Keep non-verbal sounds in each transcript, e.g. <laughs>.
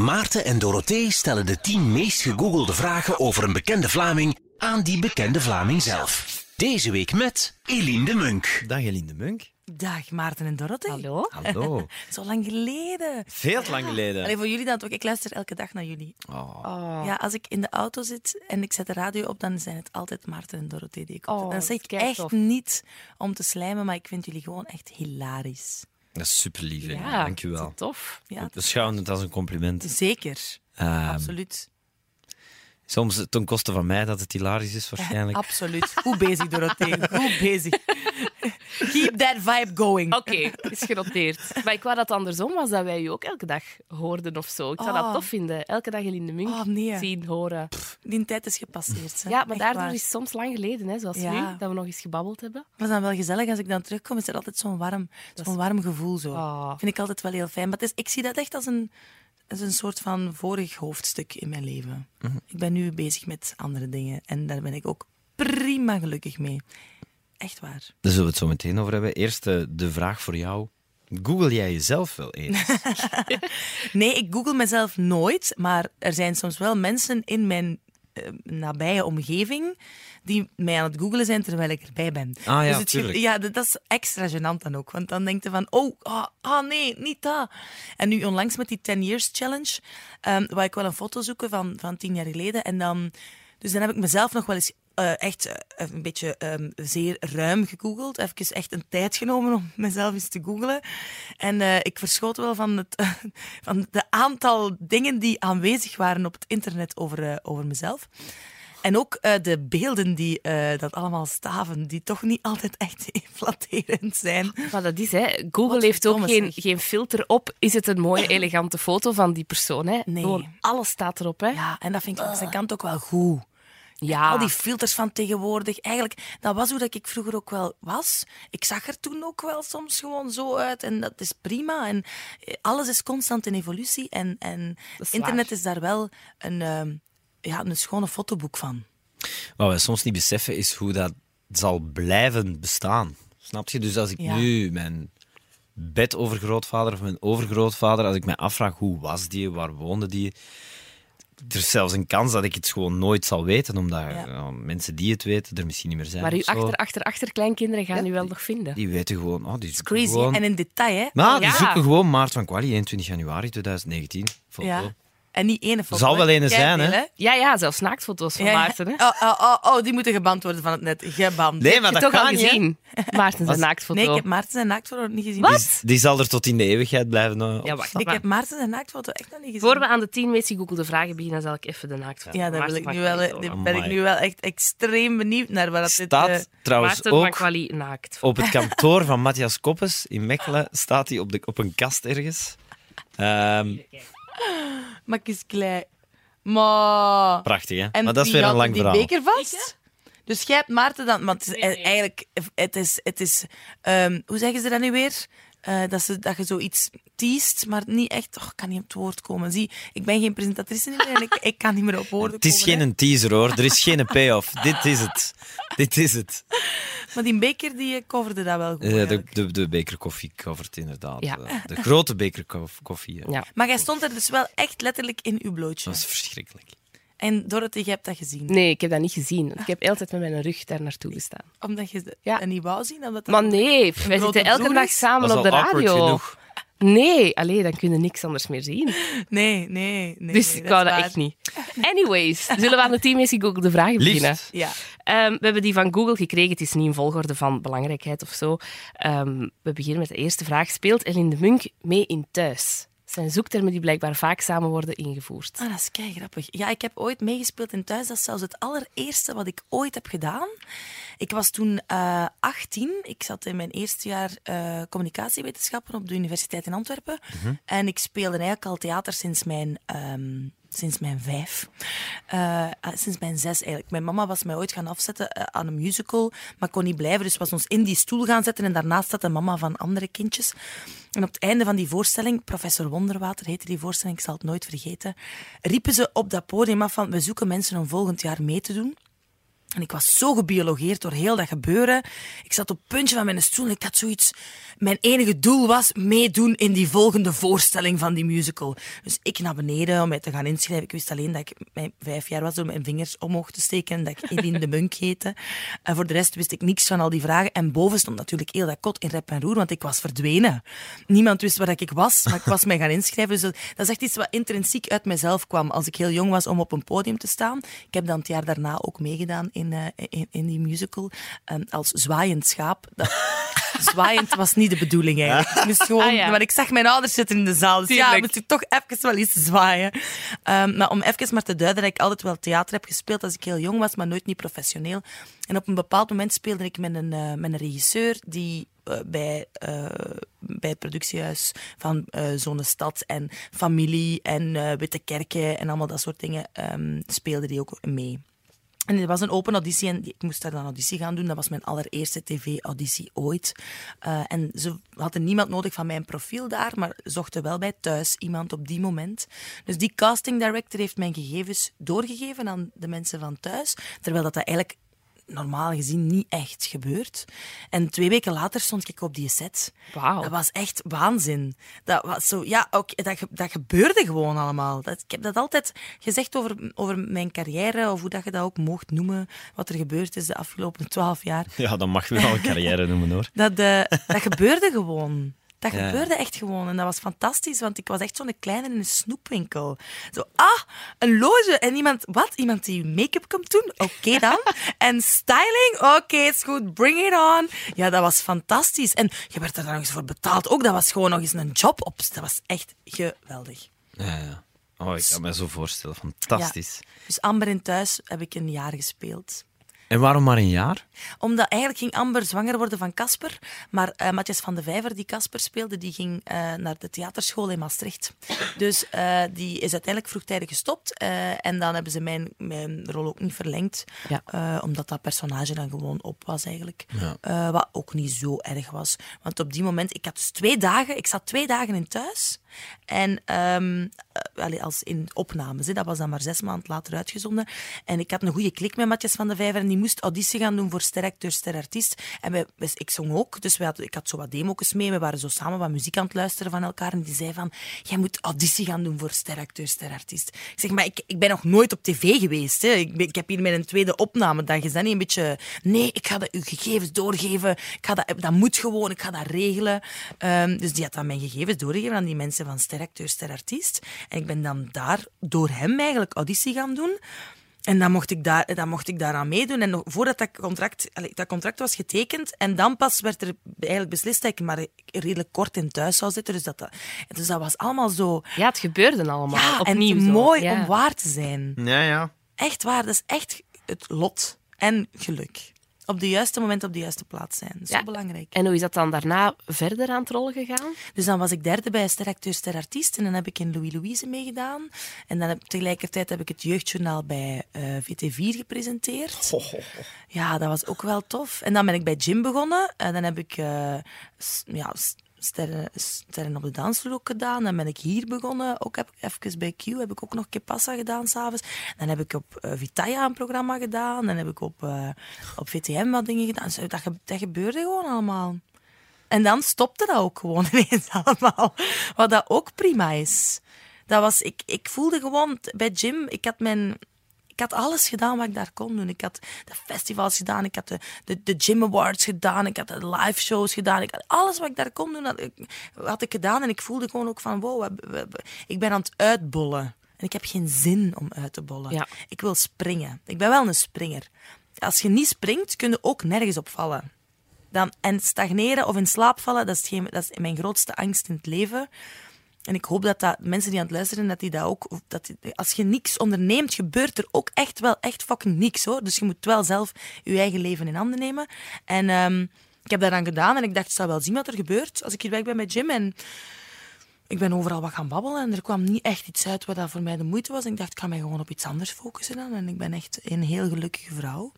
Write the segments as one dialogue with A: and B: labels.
A: Maarten en Dorothee stellen de 10 meest gegoogelde vragen over een bekende Vlaming aan die bekende Vlaming zelf. Deze week met Eline de Munk.
B: Dag Eline de Munk.
C: Dag Maarten en Dorothee.
D: Hallo?
B: Hallo. <laughs>
C: Zo lang geleden.
B: Veel te lang geleden.
C: Allee, voor jullie dan ook. Ik luister elke dag naar jullie.
B: Oh.
C: Ja, als ik in de auto zit en ik zet de radio op, dan zijn het altijd Maarten en Dorothee die ik op.
D: Oh,
C: dan zeg ik echt
D: tof.
C: niet om te slijmen, maar ik vind jullie gewoon echt hilarisch.
B: Dat is super lief, Eline.
D: Ja,
B: Dankjewel.
D: Tof.
C: Ja,
B: We schouwen het als een compliment.
C: zeker.
B: Ehm,
C: Absoluut.
B: soms ten koste van mij dat het hilarisch is, waarschijnlijk. <laughs>
C: Absoluut. Goed bezig, Dorothee. Goed bezig. <laughs> <laughs> Keep that vibe going.
D: Oké, is genoteerd. Maar ik wou dat andersom was, dat wij u ook elke dag hoorden of zo. Ik zou dat
C: Oh.
D: tof vinden. Elke dag in de Munk
C: Oh, nee.
D: zien, horen.
C: Die tijd is gepasseerd. hè.
D: Ja, maar
C: Echt
D: daardoor
C: waar.
D: is het soms lang geleden, hè, zoals
C: Ja.
D: nu, dat we nog eens gebabbeld hebben.
C: Het was dan wel gezellig als ik dan terugkom. Is er altijd zo'n warm, zo'n warm gevoel. Zo.
D: Oh.
C: Vind ik altijd wel heel fijn. Maar het is, ik zie dat echt als een, als een soort van vorig hoofdstuk in mijn leven.
B: Mhm.
C: Ik ben nu bezig met andere dingen. En daar ben ik ook prima gelukkig mee. Echt waar.
B: Daar zullen we het zo meteen over hebben. Eerst eh, de vraag voor jou. Google jij jezelf wel eens? <laughs>
C: Nee, ik google mezelf nooit. Maar er zijn soms wel mensen in mijn eh, nabije omgeving die mij aan het googelen zijn terwijl ik erbij ben.
B: Ah ja,
C: dus het ja, dat dat is extra gênant dan ook. Want dan denk je van, oh, ah, ah, nee, niet dat. En nu onlangs met die 10 Years Challenge, um, wou ik wel een foto zoeken van, van tien jaar geleden. En dan, dus dan heb ik mezelf nog wel eens eh, echt eh, een beetje ehm, zeer ruim gegoogeld. Even echt een tijd genomen om mezelf eens te googelen. En eh, ik verschoot wel van het <laughs> van de aantal dingen die aanwezig waren op het internet over, over mezelf. En ook de beelden die dat allemaal staven, die toch niet altijd echt <laughs> flatterend zijn.
D: Maar dat is, hè. Google
C: Wat
D: heeft ook geen, geen filter op. Is het een mooie, elegante foto van die persoon, hè?
C: Nee.
D: Gewoon alles staat erop, hè?
C: Ja, en dat vind ik aan zijn kant ook wel goed.
D: Ja.
C: Al die filters van tegenwoordig. Eigenlijk, dat was hoe dat ik vroeger ook wel was. Ik zag er toen ook wel soms gewoon zo uit. En dat is prima. En eh, alles is constant in evolutie. En, en
D: is
C: internet
D: waar.
C: is daar wel een, ehm, ja, een schone fotoboek van.
B: Wat we soms niet beseffen is hoe dat zal blijven bestaan. Snap je? Dus als ik
C: Ja.
B: nu mijn bedovergrootvader of mijn overgrootvader, als ik mij afvraag hoe was die, waar woonde die, er is zelfs een kans dat ik het gewoon nooit zal weten, omdat
C: Ja.
B: ja, mensen die het weten er misschien niet meer zijn.
D: Maar uw
B: zo.
D: achter, achter, achterkleinkinderen gaan u wel nog vinden.
B: Die weten gewoon... Oh, die zoeken
C: Crazy.
B: Gewoon...
C: En in detail, hè?
B: Nou, die zoeken gewoon Maart van Quali, 21 januari 2019. Foto.
C: Ja. En niet ene foto.
B: Zal wel ene zijn, hè?
D: Ja, ja, zelfs naaktfoto's van
C: Ja, ja.
D: Maarten, hè?
C: Oh, oh, oh, oh, die moeten geband worden van het net. Geband.
B: Nee, maar
D: Heb
B: dat
D: je toch
B: kan niet,
D: gezien? Maarten zijn naaktfoto.
C: Nee, ik heb Maarten zijn naaktfoto nog niet gezien.
D: Wat?
B: Die, die zal er tot in de eeuwigheid blijven eh,
D: Ja, wacht.
C: Ik heb Maarten zijn naaktfoto echt nog niet gezien.
D: Voor we aan de tien meest gegoogelde vragen beginnen, zal ik even de naaktfoto
C: Ja, daar wil ik nu wel, daar
D: tonen.
C: ben ik nu wel echt extreem benieuwd naar waar dat dit...
B: Staat
C: eh,
B: trouwens
D: Maarten
B: ook
D: naakt.
B: op het kantoor van Matthias Koppes in Mechelen. Staat hij op, de, op een kast ergens. Ehm,
C: Maar ik is klein. Maar...
B: prachtig, hè?
C: En
B: maar dat is weer een lang
C: die
B: verhaal.
C: beker vast? Dus jij hebt Maarten dan... Want het is eigenlijk... Het is... Het is ehm, hoe zeggen ze dat nu weer? Eh, dat, ze, dat je zoiets teest, maar niet echt... Oh, ik kan niet op het woord komen. Zie, ik ben geen presentatrice meer en ik, ik kan niet meer op woorden
B: Het is
C: komen.
B: geen
C: hè.
B: teaser, hoor. Er is geen payoff. <laughs> Dit is het. Dit is het.
C: Maar die beker, die eh, coverde dat wel goed.
B: Eh, de,
C: eigenlijk.
B: de, de beker koffie covert inderdaad.
D: Ja.
B: De grote beker koff- koffie.
D: Ja.
C: Maar jij stond er dus wel echt letterlijk in uw blootje.
B: Dat is verschrikkelijk.
C: En Dorothy, jij hebt dat gezien.
D: Nee, ik heb dat niet gezien. Ik heb altijd met mijn rug daar naartoe gestaan.
C: Omdat je
D: Ja.
C: dat niet wou zien? Omdat dat
D: Maar nee, wij zitten elke dag samen op de radio.
B: genoeg.
D: Nee, alleen dan kun je niks anders meer zien.
C: Nee, nee, nee.
D: dus
C: nee,
D: ik wou dat
C: waar.
D: echt niet. Anyways, zullen we aan de team meest gegoogelde vragen beginnen?
C: Ja.
D: Ehm, we hebben die van Google gekregen. Het is niet in volgorde van belangrijkheid of zo. Ehm, we beginnen met de eerste vraag. Speelt Eline de Munk mee in Thuis? Het zijn zoektermen die blijkbaar vaak samen worden ingevoerd.
C: Ah, dat is kei grappig. Ja, ik heb ooit meegespeeld in thuis. Dat is zelfs het allereerste wat ik ooit heb gedaan. Ik was toen eh 18. Ik zat in mijn eerste jaar eh, communicatiewetenschappen op de Universiteit in Antwerpen. En ik speelde eigenlijk al theater sinds mijn, ehm, sinds mijn vijf. Eh, ah, sinds mijn zes eigenlijk. Mijn mama was mij ooit gaan afzetten eh, aan een musical, maar kon niet blijven. Dus was ons in die stoel gaan zetten en daarnaast zat de mama van andere kindjes. En op het einde van die voorstelling, Professor Wonderwater heette die voorstelling, ik zal het nooit vergeten, riepen ze op dat podium af van we zoeken mensen om volgend jaar mee te doen. En ik was zo gebiologeerd door heel dat gebeuren. Ik zat op het puntje van mijn stoel en ik had zoiets... Mijn enige doel was meedoen in die volgende voorstelling van die musical. Dus ik naar beneden om mij te gaan inschrijven. Ik wist alleen dat ik mijn vijf jaar was door mijn vingers omhoog te steken en dat ik Eline de Munk heette. En voor de rest wist ik niks van al die vragen. En boven stond natuurlijk heel dat kot in rep en roer, want ik was verdwenen. Niemand wist waar ik was, maar ik was mij gaan inschrijven. Dus dat, dat is echt iets wat intrinsiek uit mezelf kwam als ik heel jong was om op een podium te staan. Ik heb dan het jaar daarna ook meegedaan in, uh, in, in, die musical um, als zwaaiend schaap. Dat, <laughs> zwaaiend was niet de bedoeling eigenlijk. Ik moest gewoon,
D: Ah, ja.
C: maar ik zag mijn ouders zitten in de zaal, dus ja, moest ik toch even wel eens zwaaien. Um, maar om even maar te duiden dat ik altijd wel theater heb gespeeld als ik heel jong was, maar nooit niet professioneel. En op een bepaald moment speelde ik met een, uh, met een regisseur die uh, bij, uh, bij het productiehuis van uh, Zo'n Stad en Familie en Witte Kerken en allemaal dat soort dingen um, speelde die ook mee. En er was een open auditie en ik moest daar dan auditie gaan doen. Dat was mijn allereerste tv-auditie ooit. Uh, en ze hadden niemand nodig van mijn profiel daar, maar zochten wel bij thuis iemand op die moment. Dus die casting director heeft mijn gegevens doorgegeven aan de mensen van thuis, terwijl dat eigenlijk normaal gezien niet echt gebeurt. En twee weken later stond ik op die set.
D: Wauw.
C: Dat was echt waanzin. Dat was zo, ja, ook, dat, dat gebeurde gewoon allemaal. Dat, ik heb dat altijd gezegd over, over mijn carrière, of hoe dat je dat ook mocht noemen, wat er gebeurd is de afgelopen twaalf jaar.
B: Ja, dat mag je wel een carrière noemen hoor. <laughs>
C: Dat, uh, dat gebeurde gewoon. Dat ja. gebeurde echt gewoon. En dat was fantastisch, want ik was echt zo'n kleine in een snoepwinkel. Zo, ah, een loge. En iemand, wat? Iemand die make-up komt doen? Oké okay dan. <laughs> en styling? Oké, okay, is goed. Bring it on. Ja, dat was fantastisch. En je werd er dan nog eens voor betaald. Ook, dat was gewoon nog eens een job op. Dat was echt geweldig.
B: Ja, ja. Oh, ik kan me zo voorstellen. Fantastisch.
C: Ja. Dus Amber in Thuis heb ik een jaar gespeeld.
B: En waarom maar een jaar?
C: Omdat eigenlijk ging Amber zwanger worden van Casper. Maar uh, Matthias van de Vijver, die Casper speelde, die ging uh, naar de theaterschool in Maastricht. Dus uh, die is uiteindelijk vroegtijdig gestopt. en dan hebben ze mijn, mijn rol ook niet verlengd. Ja. omdat dat personage dan gewoon op was eigenlijk. Ja. wat ook niet zo erg was. Want op die moment, ik had dus twee dagen, ik zat twee dagen in thuis. En um, uh, als in opnames, hè. dat was dan maar zes maanden later uitgezonden. En ik had een goede klik met Matthias van de Vijver en die moest auditie gaan doen voor steracteur, sterartiest. En ik zong ook, dus wij ik had zo wat demo's mee. We waren zo samen wat muziek aan het luisteren van elkaar. En die zei van, jij moet auditie gaan doen voor steracteur, sterartiest. Ik zeg, maar ik, ik ben nog nooit op tv geweest. Hè. Ik, ik heb hier een tweede opname. Dan is dat niet een beetje, nee, ik ga dat, gegevens doorgeven. Ik ga dat, dat moet gewoon, ik ga dat regelen. Um, dus die had dan mijn gegevens doorgegeven aan die mensen van steracteur, sterartiest. En ik ben dan daar door hem eigenlijk auditie gaan doen. En dan mocht ik, daar, dan mocht ik daaraan meedoen. En nog, voordat dat contract, dat contract was getekend, en dan pas werd er eigenlijk beslist dat ik maar redelijk kort in thuis zou zitten. Dus dat, dat, dus dat was allemaal zo...
D: Ja, het gebeurde allemaal
C: ja,
D: opnieuw
C: en
D: zo.
C: mooi
D: ja.
C: om waar te zijn.
B: Ja, ja.
C: Echt waar, dat is echt het lot. En geluk. Op de juiste moment op de juiste plaats zijn. Dat is
D: Ja.
C: zo belangrijk.
D: En hoe is dat dan daarna verder aan het rollen gegaan?
C: Dus dan was ik derde bij Steracteur Sterartiest en dan heb ik in Louis Louise meegedaan. En dan heb, tegelijkertijd heb ik het jeugdjournaal bij eh, VT4 gepresenteerd. Ja, dat was ook wel tof. En dan ben ik bij Jim begonnen. En dan heb ik eh, ja, sterren, op de dansvloer gedaan. Dan ben ik hier begonnen. Ook heb, even bij Q heb ik ook nog Kepassa gedaan s'avonds. Dan heb ik op eh, Vitaya een programma gedaan. Dan heb ik op, eh, op VTM wat dingen gedaan. Dat, dat gebeurde gewoon allemaal. En dan stopte dat ook gewoon <laughs> ineens allemaal. Wat dat ook prima is. Dat was, ik, ik voelde gewoon bij Jim, ik had mijn... Ik had alles gedaan wat ik daar kon doen. Ik had de festivals gedaan, ik had de, de, de Gym Awards gedaan, ik had de live shows gedaan. Ik had alles wat ik daar kon doen, had ik, had ik gedaan. En ik voelde gewoon ook van, wow, ik ben aan het uitbollen. En ik heb geen zin om uit te bollen.
D: Ja.
C: Ik wil springen. Ik ben wel een springer. Als je niet springt, kun je ook nergens opvallen. Dan, en stagneren of in slaap vallen, dat is, hetgeen- dat is mijn grootste angst in het leven. En ik hoop dat, dat mensen die aan het luisteren, dat die dat ook... Dat als je niks onderneemt, gebeurt er ook echt wel echt fucking niks, hoor. Dus je moet wel zelf je eigen leven in handen nemen. En ehm, ik heb dat dan gedaan en ik dacht, ik zal wel zien wat er gebeurt als ik hier weg ben met Jim. En ik ben overal wat gaan babbelen en er kwam niet echt iets uit wat dat voor mij de moeite was. En ik dacht, ik ga mij gewoon op iets anders focussen dan. En ik ben echt een heel gelukkige vrouw.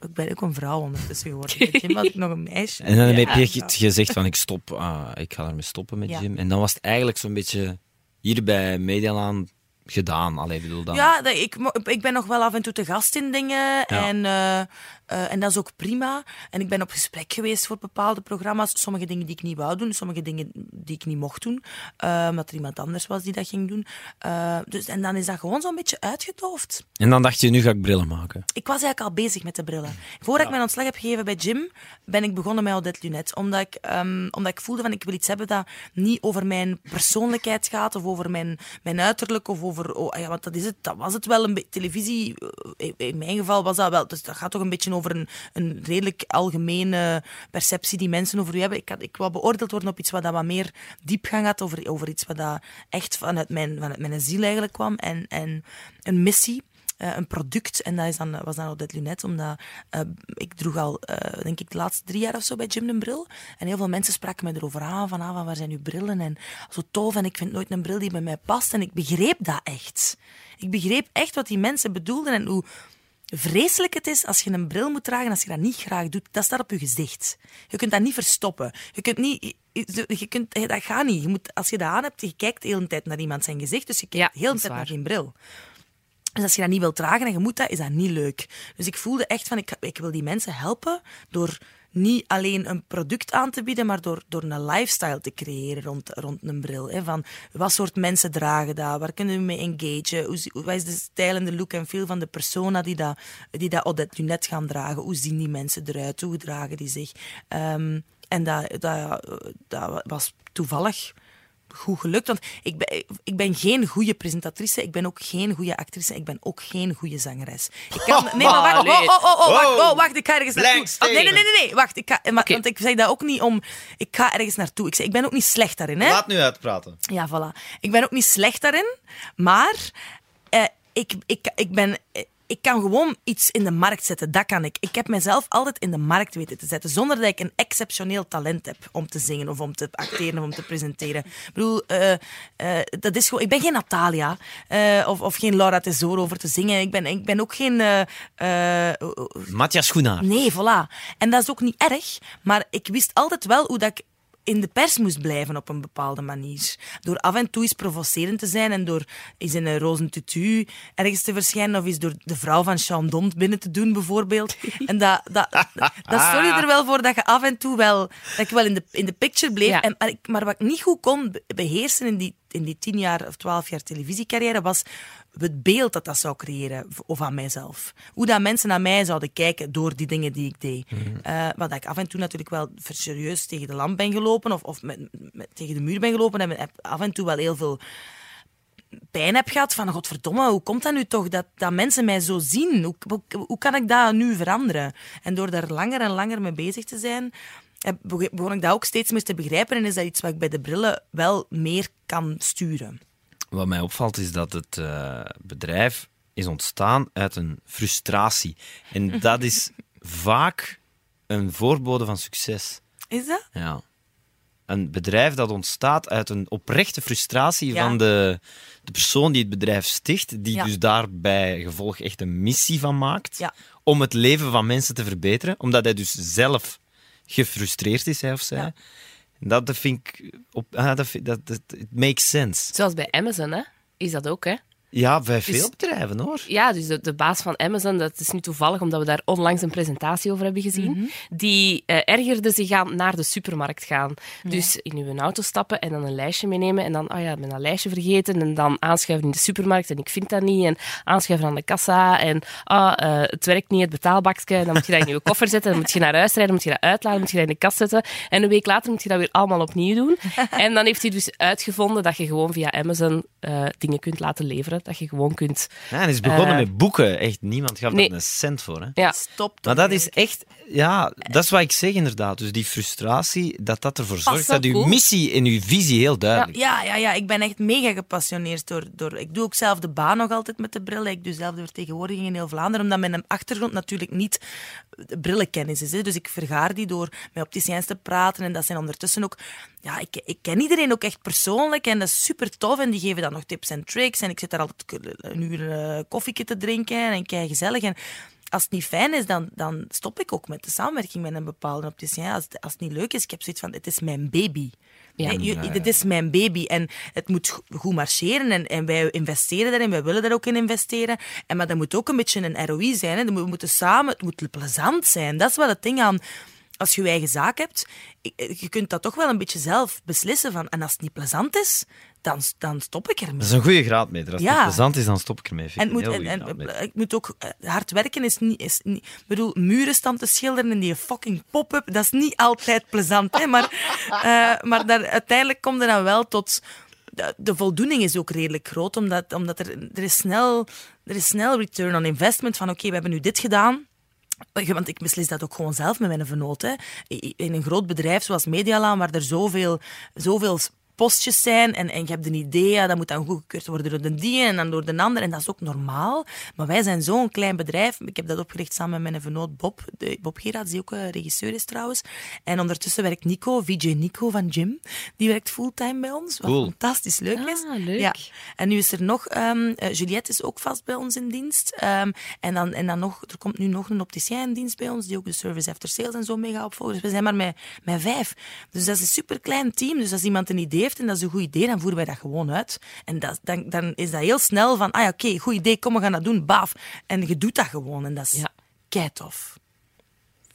C: Ik ben ook een vrouw ondertussen geworden. Met Jim was ik <laughs> nog een meisje.
B: En dan heb je ge- gezegd van ik stop, ah, ik ga ermee stoppen met
C: Ja.
B: Jim. En dan was het eigenlijk zo'n beetje hier bij Medialaan gedaan. Allee, bedoel dan.
C: Ja, dat, ik, ik ben nog wel af en toe te gast in dingen. En, eh, eh, en dat is ook prima. En ik ben op gesprek geweest voor bepaalde programma's. Sommige dingen die ik niet wou doen, sommige dingen die ik niet mocht doen. eh, omdat er iemand anders was die dat ging doen. Eh, dus, en dan is dat gewoon zo'n beetje uitgedoofd.
B: En dan dacht je, nu ga ik brillen maken.
C: Ik was eigenlijk al bezig met de brillen. Voordat ik mijn ontslag heb gegeven bij Jim, ben ik begonnen met Odette Lunet. Omdat ik, ehm, omdat ik voelde van ik wil iets hebben dat niet over mijn persoonlijkheid gaat of over mijn, mijn uiterlijk of over... Oh, ja, want dat is het. Dat was het wel. Een beetje televisie, in mijn geval was dat wel. Dus dat gaat toch een beetje over een, een redelijk algemene perceptie die mensen over u hebben. Ik, had, ik wou beoordeeld worden op iets wat dat wat meer diepgang had, over, over iets wat dat echt vanuit mijn, vanuit mijn ziel eigenlijk kwam. En, en een missie eh, een product. En dat is dan, was dan Odette Lunet, omdat eh, ik droeg al, eh, denk ik, de laatste drie jaar of zo bij Jim een bril. En heel veel mensen spraken me erover aan, van, ah, van waar zijn uw brillen? En zo tof, en ik vind nooit een bril die bij mij past. En ik begreep dat echt. Ik begreep echt wat die mensen bedoelden en hoe vreselijk het is als je een bril moet dragen als je dat niet graag doet. Dat staat op je gezicht. Je kunt dat niet verstoppen. Je kunt niet... Je kunt, dat gaat niet. Je moet, als je dat aan hebt, je kijkt de hele tijd naar iemand zijn gezicht, dus je kijkt
D: Ja,
C: de hele tijd naar geen bril. Dus als je dat niet wilt dragen en je moet dat, is dat niet leuk. Dus ik voelde echt van, ik, ik wil die mensen helpen door niet alleen een product aan te bieden, maar door, door een lifestyle te creëren rond, rond een bril. Hè. Van, wat soort mensen dragen dat? Waar kunnen we mee engagen? Hoe, wat is de stijl en de look en feel van de persona die dat, die dat Odette Lunet gaan dragen? Hoe zien die mensen eruit? Hoe dragen die zich? Ehm, en dat, dat, dat was toevallig goed gelukt. Want ik ben, ik ben geen goede presentatrice, ik ben ook geen goede actrice, ik ben ook geen goede zangeres. Ik kan, <laughs> nee, maar wacht, oh, oh, oh, oh, wacht, oh, wacht, ik ga ergens naartoe. Nee, nee, nee, nee, wacht. Ik ga, maar. Want ik zeg dat ook niet om... Ik ga ergens naartoe. Ik, zeg, ik ben ook niet slecht daarin, hè.
B: nu uitpraten.
C: Ja, voilà. Ik ben ook niet slecht daarin, maar eh, ik, ik, ik ben... Ik kan gewoon iets in de markt zetten, dat kan ik. Ik heb mezelf altijd in de markt weten te zetten, zonder dat ik een exceptioneel talent heb om te zingen of om te acteren of om te presenteren. Ik bedoel, eh, eh, dat is gewoon, ik ben geen Natalia eh, of, of geen Laura Tesoro over te zingen. Ik ben, ik ben ook geen...
B: Matthias Schoenaar.
C: Nee, voilà. En dat is ook niet erg, maar ik wist altijd wel hoe dat ik in de pers moest blijven op een bepaalde manier. Door af en toe eens provocerend te zijn en door eens in een roze tutu ergens te verschijnen of eens door de vrouw van Sean Dont binnen te doen, bijvoorbeeld. <laughs> En dat, dat, dat zorgde er wel voor dat je af en toe wel, dat ik wel in de, in de picture bleef.
D: Ja.
C: En, maar, ik, maar wat ik niet goed kon be- beheersen in die, in die tien jaar of twaalf jaar televisiecarrière was het beeld dat dat zou creëren, of aan mijzelf. Hoe dat mensen naar mij zouden kijken door die dingen die ik deed. Eh, wat ik af en toe natuurlijk wel serieus tegen de lamp ben gelopen, of, of met, met- tegen de muur ben gelopen, en heb af en toe wel heel veel pijn heb gehad van, godverdomme, hoe komt dat nu toch dat, dat mensen mij zo zien? Hoe, hoe, hoe kan ik dat nu veranderen? En door daar langer en langer mee bezig te zijn, begon ik dat ook steeds meer te begrijpen en is dat iets wat ik bij de brillen wel meer kan sturen.
B: Wat mij opvalt is dat het eh, bedrijf is ontstaan uit een frustratie. En <laughs> dat is vaak een voorbode van succes.
C: Is dat?
B: Ja. Een bedrijf dat ontstaat uit een oprechte frustratie
C: Ja.
B: van de, de persoon die het bedrijf sticht, die
C: Ja.
B: dus daarbij gevolg echt een missie van maakt
C: Ja.
B: om het leven van mensen te verbeteren, omdat hij dus zelf gefrustreerd is, hij of zij. Dat vind ik... Op, ah, dat, dat, dat, it makes sense.
D: Zoals bij Amazon, hè? Is dat ook, hè?
B: Ja, bij
D: Dus-
B: veel bedrijven, hoor.
D: Ja, dus de, de baas van Amazon, dat is nu toevallig omdat we daar onlangs een presentatie over hebben gezien, die eh, ergerde zich aan naar de supermarkt gaan. Dus in uw auto stappen en dan een lijstje meenemen en dan, oh ja, ik ben dat lijstje vergeten en dan aanschuiven in de supermarkt en ik vind dat niet en aanschuiven aan de kassa en ah, eh, het werkt niet, het betaalbakje, en dan moet je dat in je <laughs> koffer zetten, dan moet je naar huis rijden, dan moet je dat uitladen, dan moet je dat in de kast zetten en een week later moet je dat weer allemaal opnieuw doen. <laughs> en dan heeft hij dus uitgevonden dat je gewoon via Amazon eh, dingen kunt laten leveren, dat je gewoon kunt...
B: Ja, hij is begonnen
D: Eh,
B: met boeken. Echt, niemand gaf
D: nee.
B: dat een cent voor. Hè.
D: Ja,
C: Stop
B: Maar dat is echt... Ja, dat is wat ik zeg inderdaad. Dus die frustratie, dat dat ervoor zorgt dat uw missie en uw visie heel duidelijk
C: Ja, ja, ja, ik ben echt mega gepassioneerd door, door... Ik doe ook zelf de baan nog altijd met de bril. Ik doe zelf de vertegenwoordiging in heel Vlaanderen, omdat mijn achtergrond natuurlijk niet brillenkennis is. Hè. Dus ik vergaar die door met opticiens te praten. En dat zijn ondertussen ook... Ja, ik, ik ken iedereen ook echt persoonlijk en dat is super tof. En die geven dan nog tips en tricks. En ik zit daar altijd een uur eh koffieke te drinken en kei gezellig. En als het niet fijn is, dan, dan stop ik ook met de samenwerking met een bepaalde opticien. Als het, als het niet leuk is, ik heb zoiets van, het is mijn baby.
D: Ja.
C: Je-
B: Ja, ja.
C: Dit is mijn baby en het moet go- goed marcheren en, en wij investeren daarin, wij willen daar ook in investeren. En, maar dat moet ook een beetje een ROI zijn. Hè. We moeten samen, het moet plezant zijn. Dat is wel het ding aan als je je eigen zaak hebt. ik- Je kunt dat toch wel een beetje zelf beslissen van. En als het niet plezant is, dan, dan stop ik ermee.
B: Dat is een goede graadmeter. Als het
C: Ja.
B: niet plezant is, dan stop ik ermee.
C: En,
B: ik
C: het moet, en, ik moet ook eh, hard werken is niet, is niet. Ik bedoel, muren staan te schilderen in die fucking pop-up, dat is niet altijd plezant, hè? Maar, <laughs> eh, maar daar, uiteindelijk komt er dan wel tot. De, de voldoening is ook redelijk groot, omdat, omdat er, er, is snel, er is snel return on investment van oké, we hebben nu dit gedaan. Want ik beslis dat ook gewoon zelf met mijn vernoot. In een groot bedrijf zoals Medialaan, waar er zoveel, zoveel postjes zijn en, en je hebt een idee, ja, dat moet dan goedgekeurd worden door de die en dan door de ander. En dat is ook normaal. Maar wij zijn zo'n klein bedrijf. Ik heb dat opgericht samen met mijn vernoot Bob, de, Bob Gerards, die ook eh, regisseur is trouwens. En ondertussen werkt Nico, VJ Nico van Jim. Die werkt fulltime bij ons, wat
B: Cool.
C: fantastisch leuk is.
D: Ah, leuk.
C: Ja. En nu is er nog, ehm, eh, Juliette is ook vast bij ons in dienst. Ehm, en, dan, en dan nog, er komt nu nog een opticien in dienst bij ons, die ook de service after sales en zo mee gaat opvolgen. Dus we zijn maar met, met vijf. Dus dat is een super klein team. Dus als iemand een idee heeft en dat is een goed idee, dan voeren wij dat gewoon uit. En dat, dan, dan is dat heel snel van, ah ja, oké, goed idee, kom, we gaan dat doen, baaf. En je doet dat gewoon. En dat is
D: Ja.
C: keitof.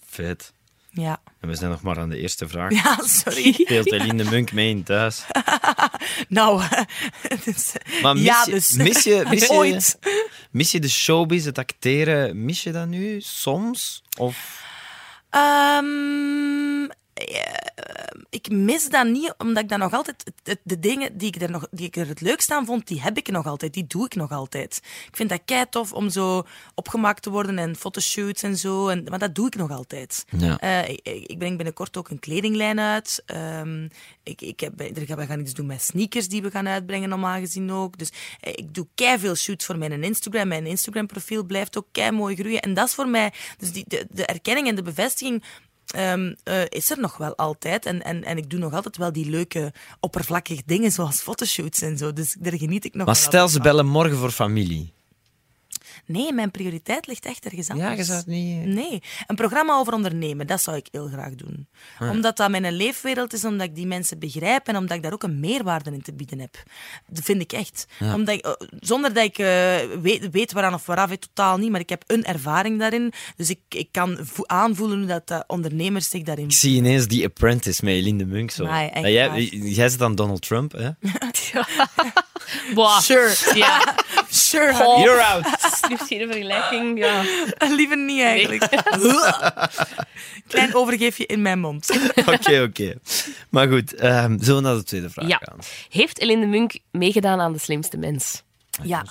B: Vet.
C: Ja.
B: En we zijn nog maar aan de eerste vraag. <laughs>
C: Ja, sorry. <laughs>
B: Speelt Eline de Munk mee in thuis? <laughs>
C: Nou, dus,
B: Maar mis,
C: ja,
B: je,
C: dus.
B: mis, je, mis, je,
C: Ooit.
B: mis je de showbiz, het acteren, mis je dat nu soms? Of
C: Ehm, eh, ik mis dat niet, omdat ik dan nog altijd... De dingen die ik, er nog, die ik er het leukst aan vond, die heb ik nog altijd. Die doe ik nog altijd. Ik vind dat kei tof om zo opgemaakt te worden en fotoshoots en zo. En, maar dat doe ik nog altijd.
B: Ja.
C: Eh, ik, ik breng binnenkort ook een kledinglijn uit. Ehm, ik, ik heb, we gaan iets doen met sneakers die we gaan uitbrengen, normaal gezien ook. Dus eh, ik doe kei veel shoots voor mijn Instagram. Mijn Instagram-profiel blijft ook kei mooi groeien. En dat is voor mij... Dus die, de, de erkenning en de bevestiging ehm, eh, is er nog wel altijd. En, en, en ik doe nog altijd wel die leuke, oppervlakkige dingen, zoals fotoshoots en zo. Dus daar geniet ik nog
B: Maar
C: wel
B: stel ze
C: van.
B: bellen morgen voor familie.
C: Nee, mijn prioriteit ligt echt ergens anders.
B: Ja, je zou het niet...
C: Nee, een programma over ondernemen, dat zou ik heel graag doen. Omdat dat mijn leefwereld is, omdat ik die mensen begrijp en omdat ik daar ook een meerwaarde in te bieden heb. Dat vind ik echt. Omdat ik, eh, zonder dat ik eh, weet, weet waaraan of waaraf, eh, totaal niet, maar ik heb een ervaring daarin. Dus ik, ik kan vo- aanvoelen hoe dat, de ondernemers zich daarin
B: Ik zie ineens die Apprentice met Eline de Munk zo. En jij, jij zit dan Donald Trump, hè? <laughs>
D: Boah.
C: Sure,
D: Ja,
C: sure.
D: Oh.
B: You're out! <laughs>
D: liefst geen vergelijking. <laughs> Ja.
C: Liever niet eigenlijk. <laughs> Klein overgeefje in mijn mond.
B: Oké, oké. Maar goed, ehm, zullen we naar de tweede vraag
D: Ja.
B: gaan?
D: Heeft Eline de Munk meegedaan aan De Slimste Mens?
C: Ja,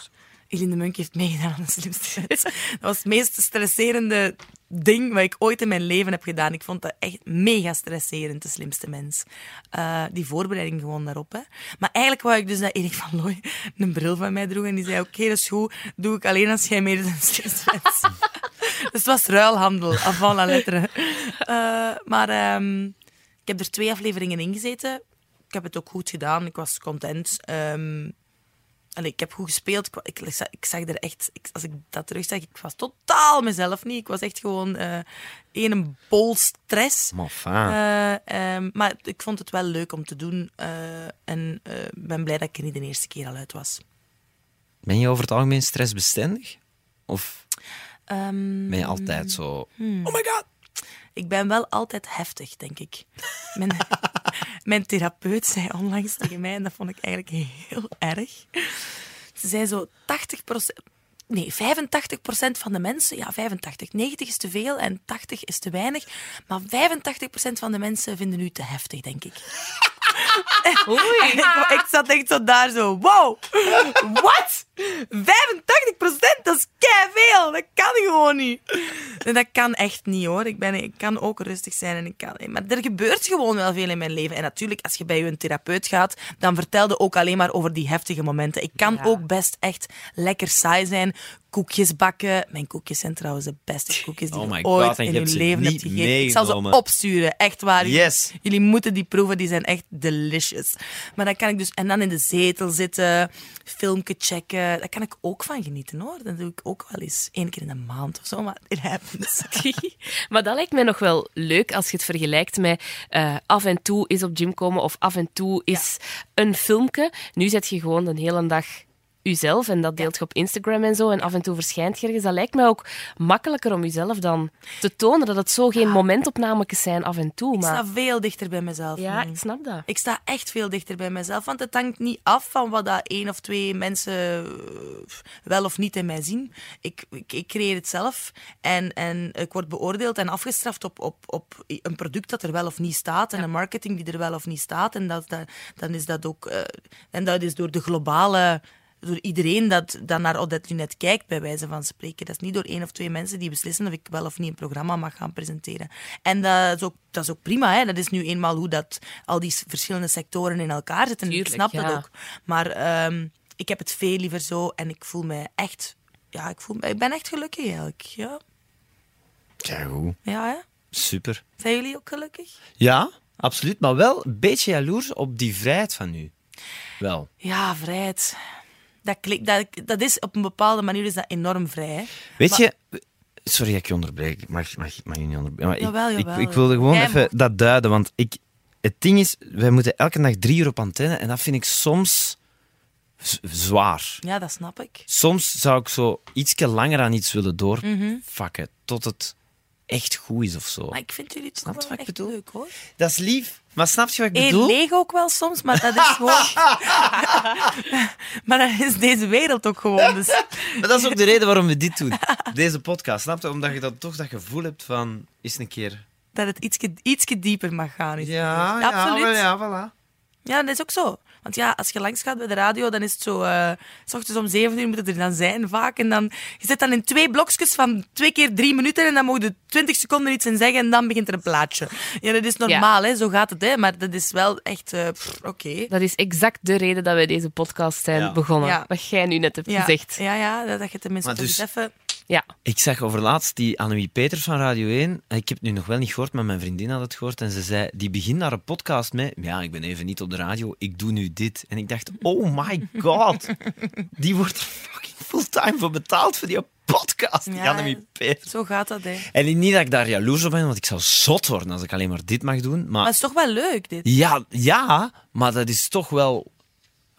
C: Eline de Munk heeft meegedaan aan de slimste wet. Dat was het meest stresserende ding wat ik ooit in mijn leven heb gedaan. Ik vond dat echt mega stresserend, de slimste mens. Eh, die voorbereiding gewoon daarop. Hè. Maar eigenlijk wou ik dus dat Erik van Looy <laughs> een bril van mij droeg en die zei, oké, dat is goed, doe ik alleen als jij meedoet <laughs> dus het was ruilhandel, avant la lettre. Eh, maar ehm, ik heb er twee afleveringen in gezeten. Ik heb het ook goed gedaan, ik was content. Ehm, Allee, ik heb goed gespeeld. Ik, ik, ik zag- ik zag er echt... Ik, als ik dat terugzag, ik was totaal mezelf niet. Ik was echt gewoon eh een bol stress.
B: Maar.
C: Eh, ehm, maar ik vond het wel leuk om te doen. eh, en ben blij dat ik er niet de eerste keer al uit was.
B: Ben je over het algemeen stressbestendig? Of
C: Ehm,
B: ben je altijd zo...
C: Oh my god! Ik ben wel altijd heftig, denk ik. Mijn, <laughs> mijn therapeut zei onlangs tegen mij, en dat vond ik eigenlijk heel erg. Ze zei zo 80% Nee, 85% van de mensen, ja, 85. 90 is te veel en 80 is te weinig. Maar 85% van de mensen vinden u te heftig, denk ik. <laughs> Ik, ik zat echt zo daar zo, wow, wat? 85% dat is veel. Dat kan gewoon niet. En dat kan echt niet hoor. Ik, ben, ik kan ook rustig zijn. En ik kan, maar er gebeurt gewoon wel veel in mijn leven. En natuurlijk, als je bij je therapeut gaat, dan vertelde ook alleen maar over die heftige momenten. Ik kan
D: Ja.
C: ook best echt lekker saai zijn. Koekjes bakken. Mijn koekjes zijn trouwens de beste koekjes die
B: Oh
C: je ooit in je leven hebt
B: niet
C: gegeten. Ik zal ze opsturen. Echt waar.
B: Yes.
C: Jullie moeten die proeven, die zijn echt delicious. Maar dan kan ik dus... En dan in de zetel zitten, filmpje checken. Daar kan ik ook van genieten, hoor. Dat doe ik ook wel eens. één keer in de maand of zo, maar it happens. <laughs> <laughs>
D: maar dat lijkt mij nog wel leuk als je het vergelijkt met eh, af en toe is op gym komen of af en toe is een filmpje. Nu zet je gewoon een hele dag uzelf en dat deelt je op Instagram en zo en af en toe verschijnt je ergens. Dat lijkt mij ook makkelijker om jezelf dan te tonen dat het zo geen momentopnametjes zijn af en toe.
C: Ik
D: Maar
C: sta veel dichter bij mezelf.
D: ja,
C: nu.
D: ik snap dat.
C: Ik sta echt veel dichter bij mezelf, want het hangt niet af van wat dat één of twee mensen eh, wel of niet in mij zien. Ik, ik, ik creëer het zelf en, en ik word beoordeeld en afgestraft op, op, op een product dat er wel of niet staat en een marketing die er wel of niet staat. En dat, dat, dan is dat ook, eh, en dat is door de globale door iedereen dat, dat naar Odette Lunet kijkt, bij wijze van spreken. Dat is niet door één of twee mensen die beslissen of ik wel of niet een programma mag gaan presenteren. En dat is ook, dat is ook prima. Hè? Dat is nu eenmaal hoe dat al die verschillende sectoren in elkaar zitten.
D: Tuurlijk,
C: ik snap
D: ja.
C: dat ook. Maar ehm, ik heb het veel liever zo en ik voel me echt... Ja, ik, voel, me- ik ben echt gelukkig eigenlijk. Ja,
B: Ja, goed.
C: ja hè?
B: Super.
C: Zijn jullie ook gelukkig?
B: Ja, absoluut. Maar wel een beetje jaloers op die vrijheid van u. Wel.
C: Ja, vrijheid. Dat, klinkt, dat, dat is op een bepaalde manier is dat enorm vrij. Hè?
B: Weet
C: Maar-
B: je... Sorry dat ik je onderbreek. Mag, mag, mag je niet onderbreken. Maar ik-
C: Jawel,
B: ik, wilde gewoon
C: Jij
B: even
C: mag.
B: dat duiden. Want ik, het ding is, wij moeten elke dag drie uur op antenne. En dat vind ik soms zwaar.
C: Ja, dat snap ik.
B: Soms zou ik zo ietsje langer aan iets willen
C: Mhm.
B: doorvakken. Tot het echt goed is of zo.
C: Maar ik vind jullie toch wel
B: wat ik
C: echt
B: bedoel?
C: leuk, hoor.
B: Dat is lief. Maar snap je wat ik bedoel?
C: leeg ook wel soms, maar dat is <laughs> gewoon... maar dat is deze wereld ook gewoon. Dus...
B: Maar dat is ook de reden waarom we dit doen. Deze podcast, snap je? Omdat je dan toch dat gevoel hebt van... Is een keer...
C: Dat het ietsje, ietsje dieper mag gaan. het.
B: Ja,
C: absoluut.
B: ja, voilà.
C: Ja, dat is ook zo. Want ja, als je langs gaat bij de radio, dan is het zo... eh, s ochtends om zeven uur moet het er dan zijn, vaak. En dan, je zit dan in twee blokjes van twee keer drie minuten en dan mogen je twintig seconden iets in zeggen en dan begint er een plaatje. Ja, dat is normaal, hè. Zo gaat het, hè. Maar dat is wel echt... eh, Oké.
D: Dat is exact de reden dat wij deze podcast zijn
B: Ja.
D: begonnen.
C: Ja.
D: Wat jij nu net hebt
C: Ja,
D: gezegd.
C: ja, ja, dat dat je tenminste
B: dus-
C: even...
D: Ja.
B: Ik zag overlaatst die Annemie Peters van Radio 1. Ik heb het nu nog wel niet gehoord, maar mijn vriendin had het gehoord. En ze zei, die begint naar een podcast met... Ja, ik ben even niet op de radio, ik doe nu dit. En ik dacht, oh my god. Die wordt er fucking fulltime voor betaald voor die podcast, die
C: Ja.
B: Annemie Peters.
C: Zo gaat dat, hè.
B: En niet dat ik daar jaloers op ben, want ik zou zot worden als ik alleen maar dit mag doen. Maar
C: Maar het is toch wel leuk, dit.
B: ja, ja, maar dat is toch wel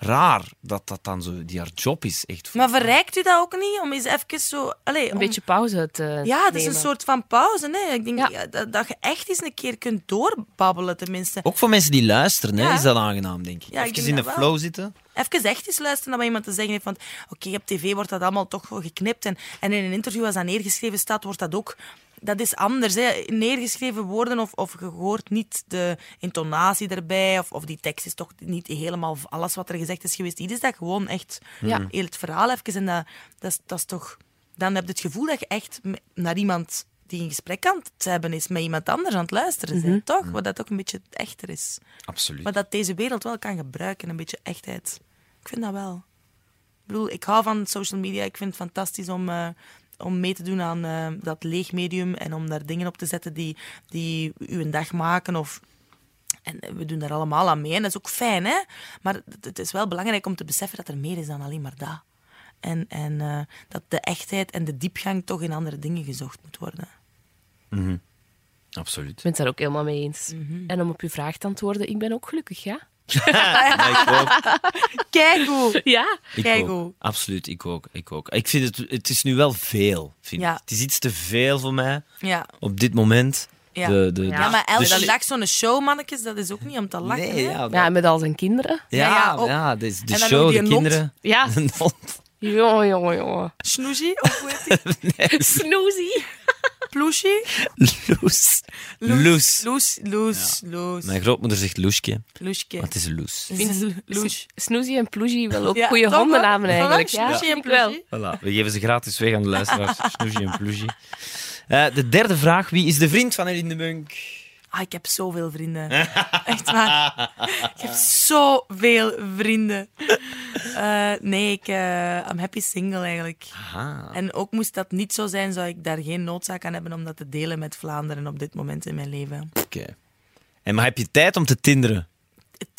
B: raar dat dat dan zo die haar job is. Echt.
C: Maar verrijkt u dat ook niet? Om eens even zo... Allee,
D: Een
C: om-
D: beetje pauze te
C: Ja, het is een soort van pauze. Hè. Ik denk
D: Ja.
C: ja, dat, dat je echt eens een keer kunt doorbabbelen, tenminste.
B: Ook voor mensen die luisteren, hè, is dat aangenaam, denk ik.
C: Ja, ik
B: Even
C: denk
B: in de
C: wel.
B: flow zitten.
C: Even echt eens luisteren naar wat iemand te zeggen heeft. Want oké, op tv wordt dat allemaal toch geknipt. En, en in een interview, als dat neergeschreven staat, wordt dat ook... Dat is anders. Hè. Neergeschreven woorden of, of je hoort niet de intonatie erbij. Of, of die tekst is toch niet helemaal alles wat er gezegd is geweest. Hier is dat gewoon echt
D: Ja.
C: heel het verhaal even. En dat, dat, is, dat is toch... Dan heb je het gevoel dat je echt naar iemand die een gesprek aan het hebben is met iemand anders aan het luisteren bent, toch? Wat dat ook een beetje echter is.
B: Absoluut.
C: Maar dat deze wereld wel kan gebruiken, een beetje echtheid. Ik vind dat wel. Ik bedoel, ik hou van social media. Ik vind het fantastisch om, eh, om mee te doen aan eh, dat leeg medium en om daar dingen op te zetten die, die u een dag maken of... En we doen daar allemaal aan mee en dat is ook fijn, hè? Maar het, is wel belangrijk om te beseffen dat er meer is dan alleen maar dat. En, en eh, dat de echtheid en de diepgang toch in andere dingen gezocht moet worden.
B: Absoluut.
D: Ik ben het daar ook helemaal mee eens.
C: Mhm.
D: En om op uw vraag te antwoorden, ik ben ook gelukkig, ja?
B: Ja, ik ook.
C: Kijk hoe!
D: Ja.
B: Ik
C: Kijk
B: ook.
C: hoe.
B: Absoluut, ik ook. Ik ook. Ik vind het, het is nu wel veel. Vind
C: Ja.
B: ik. Het is iets te veel voor mij
C: Ja.
B: op dit moment.
C: Ja.
B: De, de,
C: Ja, maar elke
B: dus-
C: dag zo'n show, mannetjes, dat is ook niet om te lachen.
B: Nee,
C: hè?
B: ja,
D: Ja, met al zijn kinderen.
B: ja,
C: ja,
B: ja, de, de
C: En dan
B: show, de kinderen.
D: Ja. <laughs>
B: De.
D: Jongen, jongen, jongen.
C: Snoezie, of hoe heet die? <laughs>
D: Snoezie.
C: Ploesje?
B: Loes. Loes.
C: Loes, Loes, Loes.
B: Mijn grootmoeder zegt
C: Loesje.
B: maar het is Loes.
D: Snoezie en Ploegie wel ook
C: Ja,
D: goede hondennamen eigenlijk.
C: Snoezie en.
B: Voilà, we geven ze gratis weg aan de luisteraars. <laughs> Snoesje en Ploesje. Eh, de derde vraag. Wie is de vriend van Eline de Munk?
C: Ah, ik heb zoveel vrienden. <laughs> Echt waar. Ik heb zoveel vrienden. Eh, nee, ik uh, I'm happy single eigenlijk.
B: Aha.
C: En ook moest dat niet zo zijn, zou ik daar geen noodzaak aan hebben om dat te delen met Vlaanderen op dit moment in mijn leven.
B: Oké. En maar heb je tijd om te tinderen?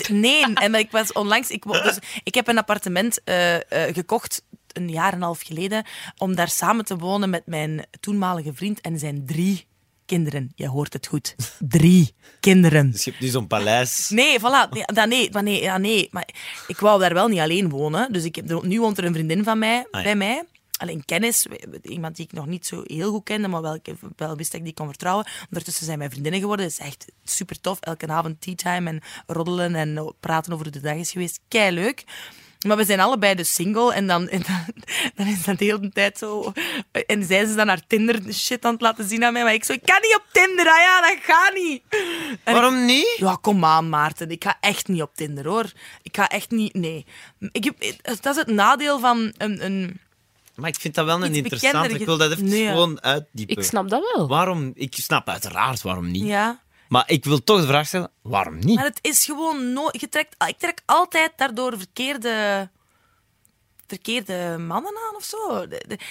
C: Nee, en ik was onlangs... Ik, dus, ik heb een appartement eh, gekocht een jaar en een half geleden, om daar samen te wonen met mijn toenmalige vriend en zijn drie kinderen. Je hoort het goed. Drie kinderen.
B: Dus je hebt nu zo'n paleis.
C: Nee, voilà. Nee, dat, nee, maar nee, ja, nee. Maar ik wou daar wel niet alleen wonen. Dus ik heb, nu woont er een vriendin van mij
B: Ah, ja.
C: bij mij. Alleen kennis, iemand die ik nog niet zo heel goed kende, maar wel, wel wist dat ik die kon vertrouwen. Ondertussen zijn wij vriendinnen geworden. Dat is echt super tof. Elke avond tea time en roddelen en praten over hoe de dag is geweest. Kei leuk. Maar we zijn allebei dus single en dan, en dan, <laughs> dan is dat de hele tijd zo. En zij is dan haar Tinder shit aan het laten zien aan mij. Maar ik zo, ik kan niet op Tinder. Ah ja, dat gaat niet. En
B: Waarom niet?
C: ja, kom aan, Maarten. Ik ga echt niet op Tinder, hoor. Ik ga echt niet... Nee. Ik heb, dat is het nadeel van een... een
B: Maar ik vind dat wel een
C: bekender
B: Ik wil dat even
C: Nee.
B: gewoon uitdiepen.
D: Ik snap dat wel.
B: Waarom? Ik snap uiteraard waarom niet.
C: ja.
B: Maar ik wil toch de vraag stellen, waarom niet?
C: Maar het is gewoon... No je trekt, ik trek altijd daardoor verkeerde... Verkeerde mannen aan of zo.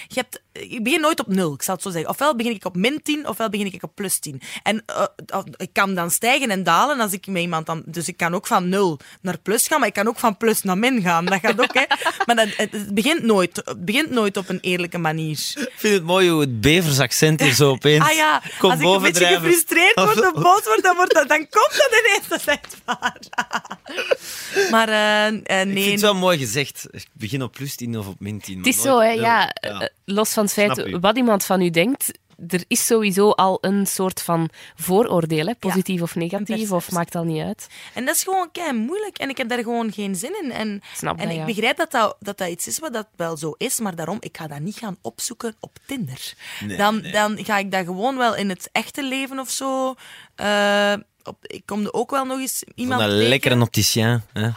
C: Je hebt, ik begin nooit op nul, ik zal het zo zeggen. Ofwel begin ik op min 10, ofwel begin ik op plus 10. En eh, of- ik kan dan stijgen en dalen als ik met iemand dan... Dus ik kan ook van 0 naar plus gaan, maar ik kan ook van plus naar min gaan. Dat gaat ook, hè. <laughs> Maar dat, het, het begint nooit, het begint nooit op een eerlijke manier.
B: Ik vind het mooi hoe het Bevers accent hier zo opeens
C: Ah ja,
B: komt
C: als ik een beetje gefrustreerd word of boos word, dan, wordt dat, dan komt dat ineens. Dat is echt waar. <laughs> Maar eh, eh,
B: Ik vind
C: nee,
B: het wel mooi gezegd. Ik begin op plus 10 of op min 10.
D: Het is zo, hè, ja, eh, Los van het feit wat iemand van u denkt, er is sowieso al een soort van vooroordeel, hè, positief of negatief, of maakt al niet uit.
C: En dat is gewoon kei moeilijk. En ik heb daar gewoon geen zin in. En,
D: Snap
C: en
D: dat,
C: ik
D: ja.
C: begrijp dat dat, dat dat iets is wat dat wel zo is. Maar daarom, ik ga dat niet gaan opzoeken op Tinder.
B: Nee,
C: dan,
B: nee.
C: dan ga ik dat gewoon wel in het echte leven of zo... eh, op, ik kom er ook wel nog eens iemand
B: Een
C: tegen.
B: lekkere opticien. Hè?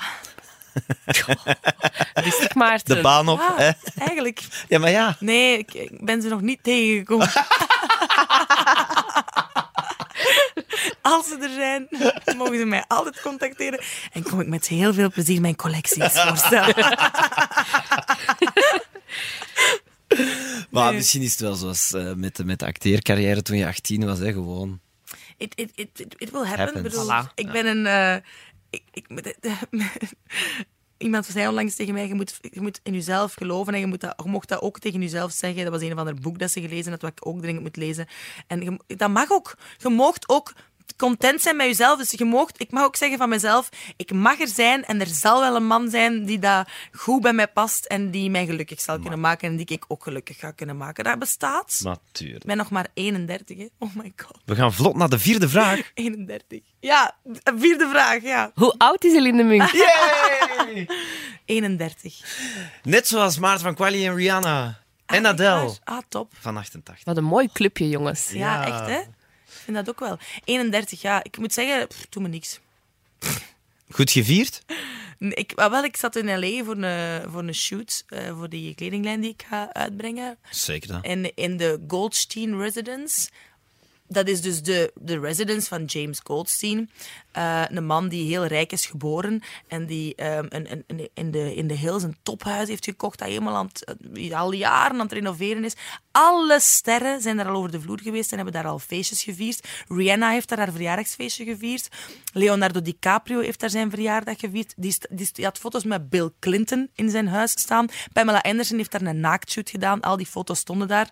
B: <laughs>
D: Maarten.
B: De baan op.
C: Ja,
B: Hè?
C: eigenlijk.
B: Ja, maar ja.
C: Nee, ik, ik ben ze nog niet tegengekomen. <laughs> Als ze er zijn, mogen ze mij altijd contacteren. En kom ik met heel veel plezier mijn collecties <laughs> voorstellen.
B: Maar
C: Nee.
B: misschien is het wel zoals eh, met, de, met de acteercarrière toen je 18 was. Hè? Gewoon.
C: It, it, it, it, will happen.
B: Happens.
C: Ik bedoel,
D: Voilà.
C: ik ben een... eh, ik, <laughs> iemand zei onlangs tegen mij, je moet, je moet in jezelf geloven en je, moet dat, je mocht dat ook tegen jezelf zeggen. Dat was een of ander boek dat ze gelezen had, wat ik ook dringend moet lezen. En dat mag ook. Je moogt ook content zijn met jezelf. Dus je moogt, ik mag ook zeggen van mezelf, ik mag er zijn en er zal wel een man zijn die dat goed bij mij past en die mij gelukkig zal kunnen maken en die ik ook gelukkig ga kunnen maken. Dat bestaat.
B: Natuurlijk.
C: Ik ben nog maar 31, hè. Oh my god.
B: We gaan vlot naar de vierde vraag. <laughs>
C: 31. Ja, vierde vraag, ja.
D: Hoe oud is Eline Munk? <laughs>
C: 31. <laughs>
B: Net zoals Maarten van Quali en Rihanna. En Adele.
C: Ah, top.
B: Van 88.
D: Wat een mooi clubje, jongens.
C: Ja,
B: Ja.
C: echt, hè? Ik vind dat ook wel. 31, ja. Ik moet zeggen, pff, doe me niks.
B: Goed gevierd?
C: Ik, ah, wel, ik zat in L.A. voor een, voor een shoot, eh, voor die kledinglijn die ik ga uitbrengen.
B: Zeker dat.
C: En in de Goldstein Residence. Dat is dus de, de residence van James Goldstein. Eh, een man die heel rijk is geboren en die ehm, een, een, een- in, de, in de hills een tophuis heeft gekocht dat helemaal eh, al jaren aan het renoveren is. Alle sterren zijn daar al over de vloer geweest en hebben daar al feestjes gevierd. Rihanna heeft daar haar verjaardagsfeestje gevierd. Leonardo DiCaprio heeft daar zijn verjaardag gevierd. Die, die had foto's met Bill Clinton in zijn huis staan. Pamela Anderson heeft daar een naaktshoot gedaan. Al die foto's stonden daar.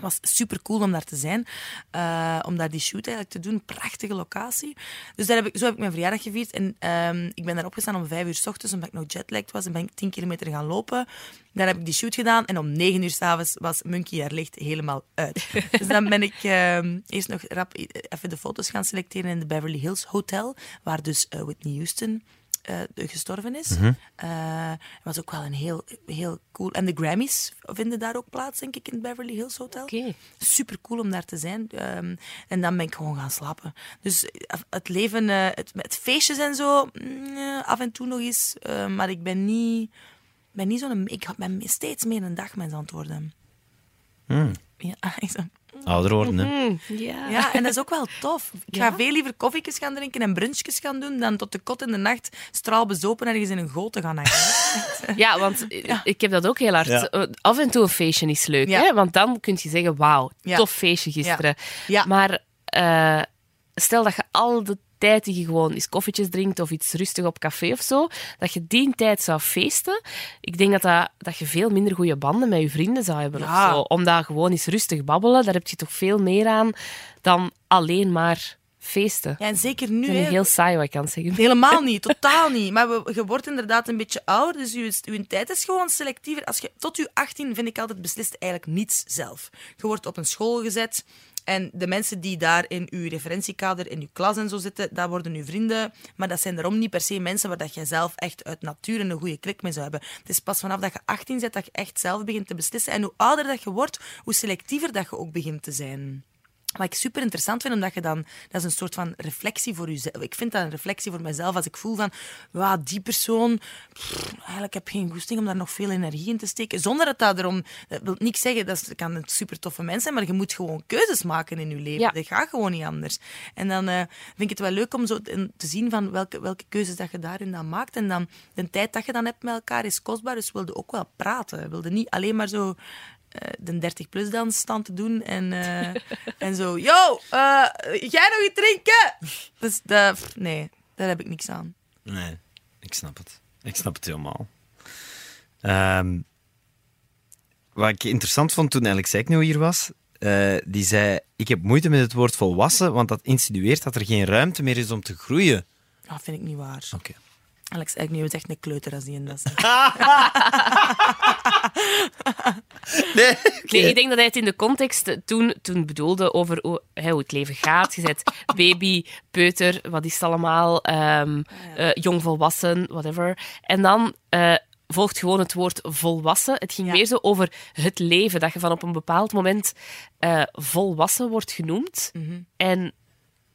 C: Het was super cool om daar te zijn. eh, om daar die shoot eigenlijk te doen. Prachtige locatie. Dus daar heb ik, zo heb ik mijn verjaardag gevierd. En ehm, ik ben daar opgestaan om vijf uur s ochtends, omdat ik nog jetlagged was. En ben ik tien kilometer gaan lopen. Daar heb ik die shoot gedaan. En om negen uur s'avonds was Monkey haar licht helemaal uit. <laughs> dus dan ben ik ehm, eerst nog rap even de foto's gaan selecteren in de Beverly Hills Hotel. Waar dus eh, Whitney Houston eh, gestorven is. Eh, Het was ook wel een heel, heel cool... En de Grammys vinden daar ook plaats, denk ik, in het Beverly Hills Hotel.
D: Oké.
C: Super cool om daar te zijn. Ehm, en dan ben ik gewoon gaan slapen. Dus eh, het leven, eh, het, met feestjes en zo, mm, af en toe nog eens. eh, maar ik ben niet, ben niet zo'n... Ik ben steeds meer een dagmens aan het worden. Ja, <laughs> ik zo-
B: Ouder worden, hè?
D: Mm, ja.
C: ja, en dat is ook wel tof. Ik ga
D: Ja?
C: veel liever koffietjes gaan drinken en brunchjes gaan doen dan tot de kot in de nacht straalbezopen ergens in een goot te gaan hangen. <laughs>
D: Ja, want eh, ik heb dat ook heel hard.
B: Ja.
D: Eh, Af en toe een feestje is leuk,
C: Ja.
D: hè? want dan kun je zeggen, wauw,
C: Ja.
D: tof feestje gisteren.
C: Ja.
D: Maar eh, stel dat je al de tijd die je gewoon eens koffietjes drinkt of iets rustig op café of zo, dat je die tijd zou feesten, ik denk dat, dat, dat je veel minder goede banden met je vrienden zou hebben.
C: Ja.
D: Of zo. Omdat gewoon eens rustig babbelen, daar heb je toch veel meer aan dan alleen maar feesten.
C: Ja, en zeker nu. Hè.
D: heel saai wat ik kan zeggen.
C: Helemaal niet, <laughs> totaal niet. Maar we, je wordt inderdaad een beetje ouder, dus je, je tijd is gewoon selectiever. Als je, tot je 18 vind ik altijd beslist eigenlijk niets zelf. Je wordt op een school gezet en de mensen die daar in je referentiekader, in je klas en zo zitten, dat worden je vrienden. Maar dat zijn daarom niet per se mensen waar dat je zelf echt uit nature een goede klik mee zou hebben. Het is pas vanaf dat je 18 bent dat je echt zelf begint te beslissen. En hoe ouder dat je wordt, hoe selectiever dat je ook begint te zijn. Wat ik super interessant vind, omdat je dan... Dat is een soort van reflectie voor jezelf. Ik vind dat een reflectie voor mezelf. Als ik voel van, wauw, die persoon... pff, eigenlijk heb ik geen goesting om daar nog veel energie in te steken. Zonder dat dat erom... Dat wil niks zeggen, dat kan een super toffe mens zijn, maar je moet gewoon keuzes maken in je leven.
D: Ja.
C: Dat gaat gewoon niet anders. En dan eh, vind ik het wel leuk om zo te zien van welke, welke keuzes dat je daarin dan maakt. En dan de tijd dat je dan hebt met elkaar is kostbaar, dus wilde ook wel praten. Wilde niet alleen maar zo de 30-plus dans staan te doen en, eh, <laughs> en zo, yo, eh, jij nog iets drinken? Dus dat, nee, daar heb ik niks aan.
B: Nee, ik snap het. Ik snap het helemaal. Ehm, wat ik interessant vond toen Alex Eikno hier was, eh, die zei, ik heb moeite met het woord volwassen, want dat insinueert dat er geen ruimte meer is om te groeien.
C: Dat vind ik niet waar.
B: Oké.
C: Alex Agnew is echt een kleuter als die in dat zegt.
B: Nee,
D: Nee, ik denk dat hij het in de context toen, toen bedoelde over hoe, het leven gaat. Je zegt baby, peuter, wat is het allemaal, ehm eh, jongvolwassen, whatever. En dan eh, volgt gewoon het woord volwassen. Het ging
C: Ja.
D: meer zo over het leven, dat je van op een bepaald moment eh, volwassen wordt genoemd. En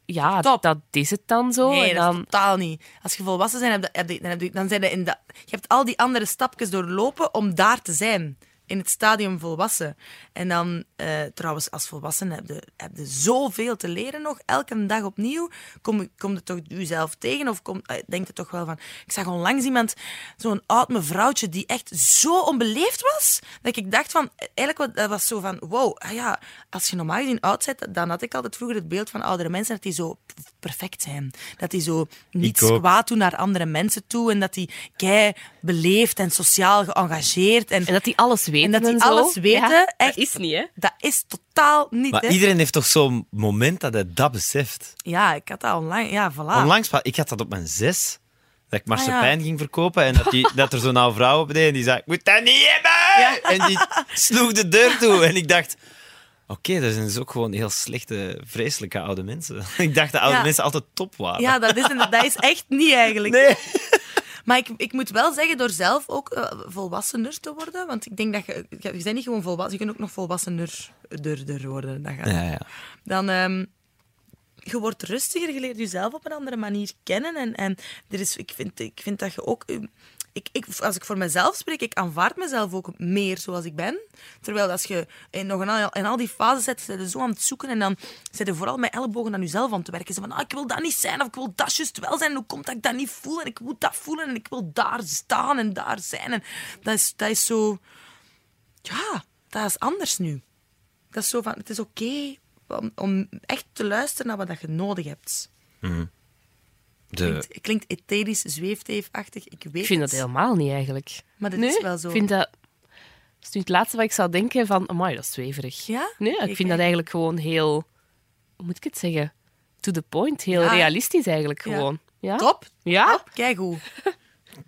D: ja,
C: Top.
D: dat is het dan zo.
C: Nee,
D: en
C: dat is
D: dan,
C: totaal niet. Als je volwassen bent, heb je, heb je- dan, heb je, dan zijn je in dat... Je hebt al die andere stapjes doorlopen om daar te zijn. In het stadium volwassen. En dan, eh, trouwens, als volwassen heb je, heb je zoveel te leren nog. Elke dag opnieuw. Kom, je- kom je toch jezelf tegen? Of kom, eh, denk je toch wel van... Ik zag onlangs iemand, zo'n oud mevrouwtje, die echt zo onbeleefd was, dat ik dacht van... Eigenlijk, wat- dat was zo van... Wow, ah ja, als je normaal gezien oud bent, dan had ik altijd vroeger het beeld van oudere mensen dat die zo perfect zijn. Dat die zo niets kwaad doen naar andere mensen toe. En dat die kei beleefd en sociaal geëngageerd. En,
D: en dat die alles weten
C: en dat die
D: zo.
C: alles weten.
D: Ja,
C: echt,
D: Dat is niet, hè?
C: Dat is totaal niet.
B: Maar
C: hè.
B: iedereen heeft toch zo'n moment dat hij dat beseft.
C: Ja, ik had dat online. Ja, voilà.
B: Onlangs, ik had dat op mijn zes, dat ik marsepein
C: Ah, ja.
B: ging verkopen en dat, die, dat er zo'n oude vrouw op deed en die zei, ik moet dat niet hebben! En die sloeg de deur toe en ik dacht... Oké, dat zijn dus ook gewoon heel slechte, vreselijke oude mensen. <laughs> Ik dacht dat oude
C: Ja.
B: mensen altijd top waren.
C: Ja, dat is, dat is echt niet eigenlijk.
B: Nee.
C: Maar ik, ik moet wel zeggen, door zelf ook eh, volwassener te worden. Want ik denk dat je... Je je bent niet gewoon volwassen, je kunt ook nog volwassener durder worden. Dat gaat.
B: Ja, ja.
C: dan ehm, je wordt rustiger, je leert jezelf op een andere manier kennen. En, en er is, ik, vind, ik vind dat je ook... Ik, ik, als ik voor mezelf spreek, ik aanvaard mezelf ook meer zoals ik ben. Terwijl als je in, nog in, al, in al die fases zit, zit zo aan het zoeken en dan zit je vooral met ellebogen aan jezelf aan te werken. Zo van, ah, ik wil dat niet zijn of ik wil dat juist wel zijn. Hoe komt dat ik dat niet voel en ik moet dat voelen en ik wil daar staan en daar zijn. En dat is, dat is zo... Ja, dat is anders nu. Dat is zo van, het is oké om, echt te luisteren naar wat je nodig hebt.
B: De,
C: Klinkt, klinkt etherisch, zweefteefachtig, ik weet
D: Ik vind dat helemaal niet eigenlijk.
C: Maar dat
D: nee,
C: is wel zo.
D: Ik vind dat... Dat is nu het laatste wat ik zou denken van... Amai, dat is zweverig.
C: Ja?
D: Nee, ik
C: Ik-
D: vind dat eigenlijk gewoon heel... Hoe moet ik het zeggen? To the point. Heel
C: Ja.
D: realistisch eigenlijk gewoon. Ja?
C: Top.
D: Ja?
C: Top. Kijk hoe. <laughs>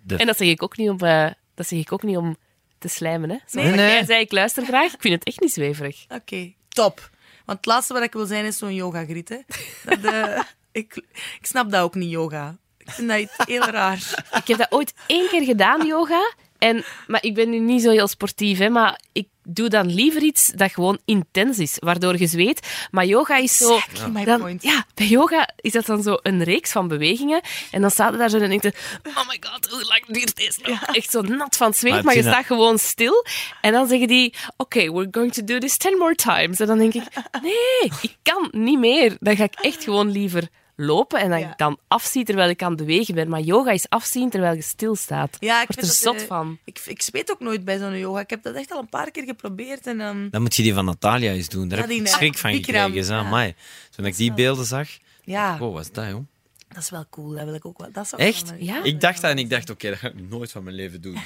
D: En dat zeg ik ook niet om, eh, dat zeg ik ook niet om te slijmen. Hè?
C: Nee.
B: Nee.
D: jij zei, ik luister graag. Ik vind het echt niet zweverig.
C: Oké, top. Want het laatste wat ik wil zijn is zo'n yoga-griet. hè. <laughs> Dat, eh, ik, ik snap dat ook niet, yoga. Ik vind dat iets heel raar. <laughs>
D: Ik heb dat ooit één keer gedaan, yoga. En, maar ik ben nu niet zo heel sportief, hè, maar ik doe dan liever iets dat gewoon intens is, waardoor je zweet. Maar yoga is zo...
C: Exactly my
D: dan-
C: point.
D: Ja, bij yoga is dat dan zo een reeks van bewegingen. En dan staat er daar zo en denk je, oh my god, hoe lang duurt nog? Echt zo nat van het zweet,
B: Maar
D: maar, je staat gewoon stil. En dan zeggen die, oké, we're going to do this ten more times. En dan denk ik, nee, ik kan niet meer. Dan ga ik echt gewoon liever lopen en dat
C: Ja.
D: ik dan afzie terwijl ik aan het bewegen ben. Maar yoga is afzien terwijl je stilstaat.
C: Ja, ik
D: word er
C: dat,
D: zot van.
C: Ik, ik zweet ook nooit bij zo'n yoga. Ik heb dat echt al een paar keer geprobeerd. En, ehm,
B: Dan moet je die van Natalia eens doen. Daar
C: Ja,
B: heb ik schrik van
C: Bikram,
B: gekregen.
C: Ja.
B: amai. Toen ik die beelden zag,
C: ja,
B: wow, wat is dat, joh?
C: Dat is wel cool, dat wil ik ook wel. Dat zou ik
B: Echt?
C: wel-
D: Ja?
B: Ik dacht dat en ik dacht, oké, dat ga ik nooit van mijn leven doen. <laughs>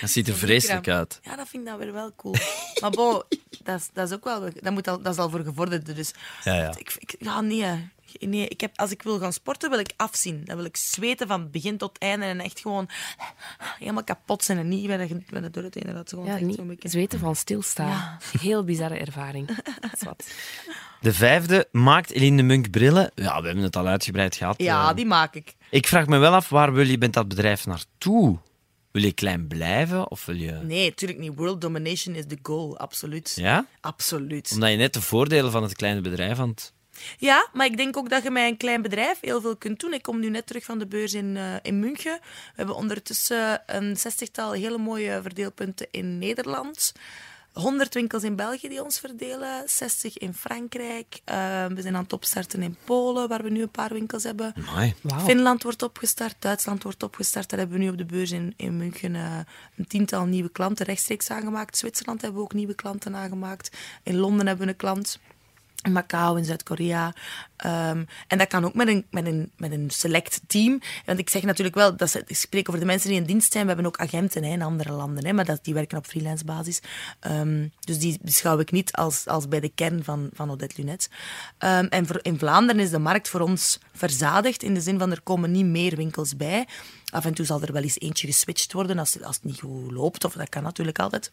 B: Dat ziet er vreselijk uit.
C: Ja, dat vind ik dan weer wel cool. maar bon, <laughs> dat is, dat is ook wel... Dat, moet al, dat is al voor gevorderden, dus...
B: Ja, ja.
C: Ik, ik- ja, nee. Nee ik heb, als ik wil gaan sporten, wil ik afzien. Dan wil ik zweten van begin tot einde en echt gewoon helemaal kapot zijn en niet bij de, bij de door het inderdaad. Gewoon
D: Ja,
C: echt
D: niet
C: beetje...
D: zweten van stilstaan.
C: Ja.
D: Heel bizarre ervaring. Dat is wat.
B: De vijfde maakt Eline de Munk brillen. Ja, we hebben het al uitgebreid gehad.
C: Ja,
B: Eh,
C: die maak ik.
B: Ik vraag me wel af, waar wil je met dat bedrijf naartoe? Wil je klein blijven of wil je...
C: Nee, natuurlijk niet. World domination is the goal, absoluut.
B: Ja?
C: Absoluut.
B: Omdat je net de voordelen van het kleine bedrijf aan het...
C: Ja, maar ik denk ook dat je met een klein bedrijf heel veel kunt doen. Ik kom nu net terug van de beurs in, eh, in München. We hebben ondertussen een zestigtal hele mooie verdeelpunten in Nederland. 100 winkels in België die ons verdelen, 60 in Frankrijk. Eh, we zijn aan het opstarten in Polen, waar we nu een paar winkels hebben. Finland wordt opgestart, Duitsland wordt opgestart. Daar hebben we nu op de beurs in, in München eh, een tiental nieuwe klanten rechtstreeks aangemaakt. Zwitserland hebben we ook nieuwe klanten aangemaakt. In Londen hebben we een klant. In Macau, in Zuid-Korea. Ehm, en dat kan ook met een, met, een, met een select team. Want ik zeg natuurlijk wel, dat ze, ik spreek over de mensen die in dienst zijn. We hebben ook agenten hè, in andere landen, hè, maar dat, die werken op freelance basis. Ehm, dus die beschouw ik niet als, als bij de kern van, van Odette Lunet. Ehm, en voor, in Vlaanderen is de markt voor ons verzadigd. In de zin van er komen niet meer winkels bij. Af en toe zal er wel eens eentje geswitcht worden als, als het niet goed loopt. Of dat kan natuurlijk altijd.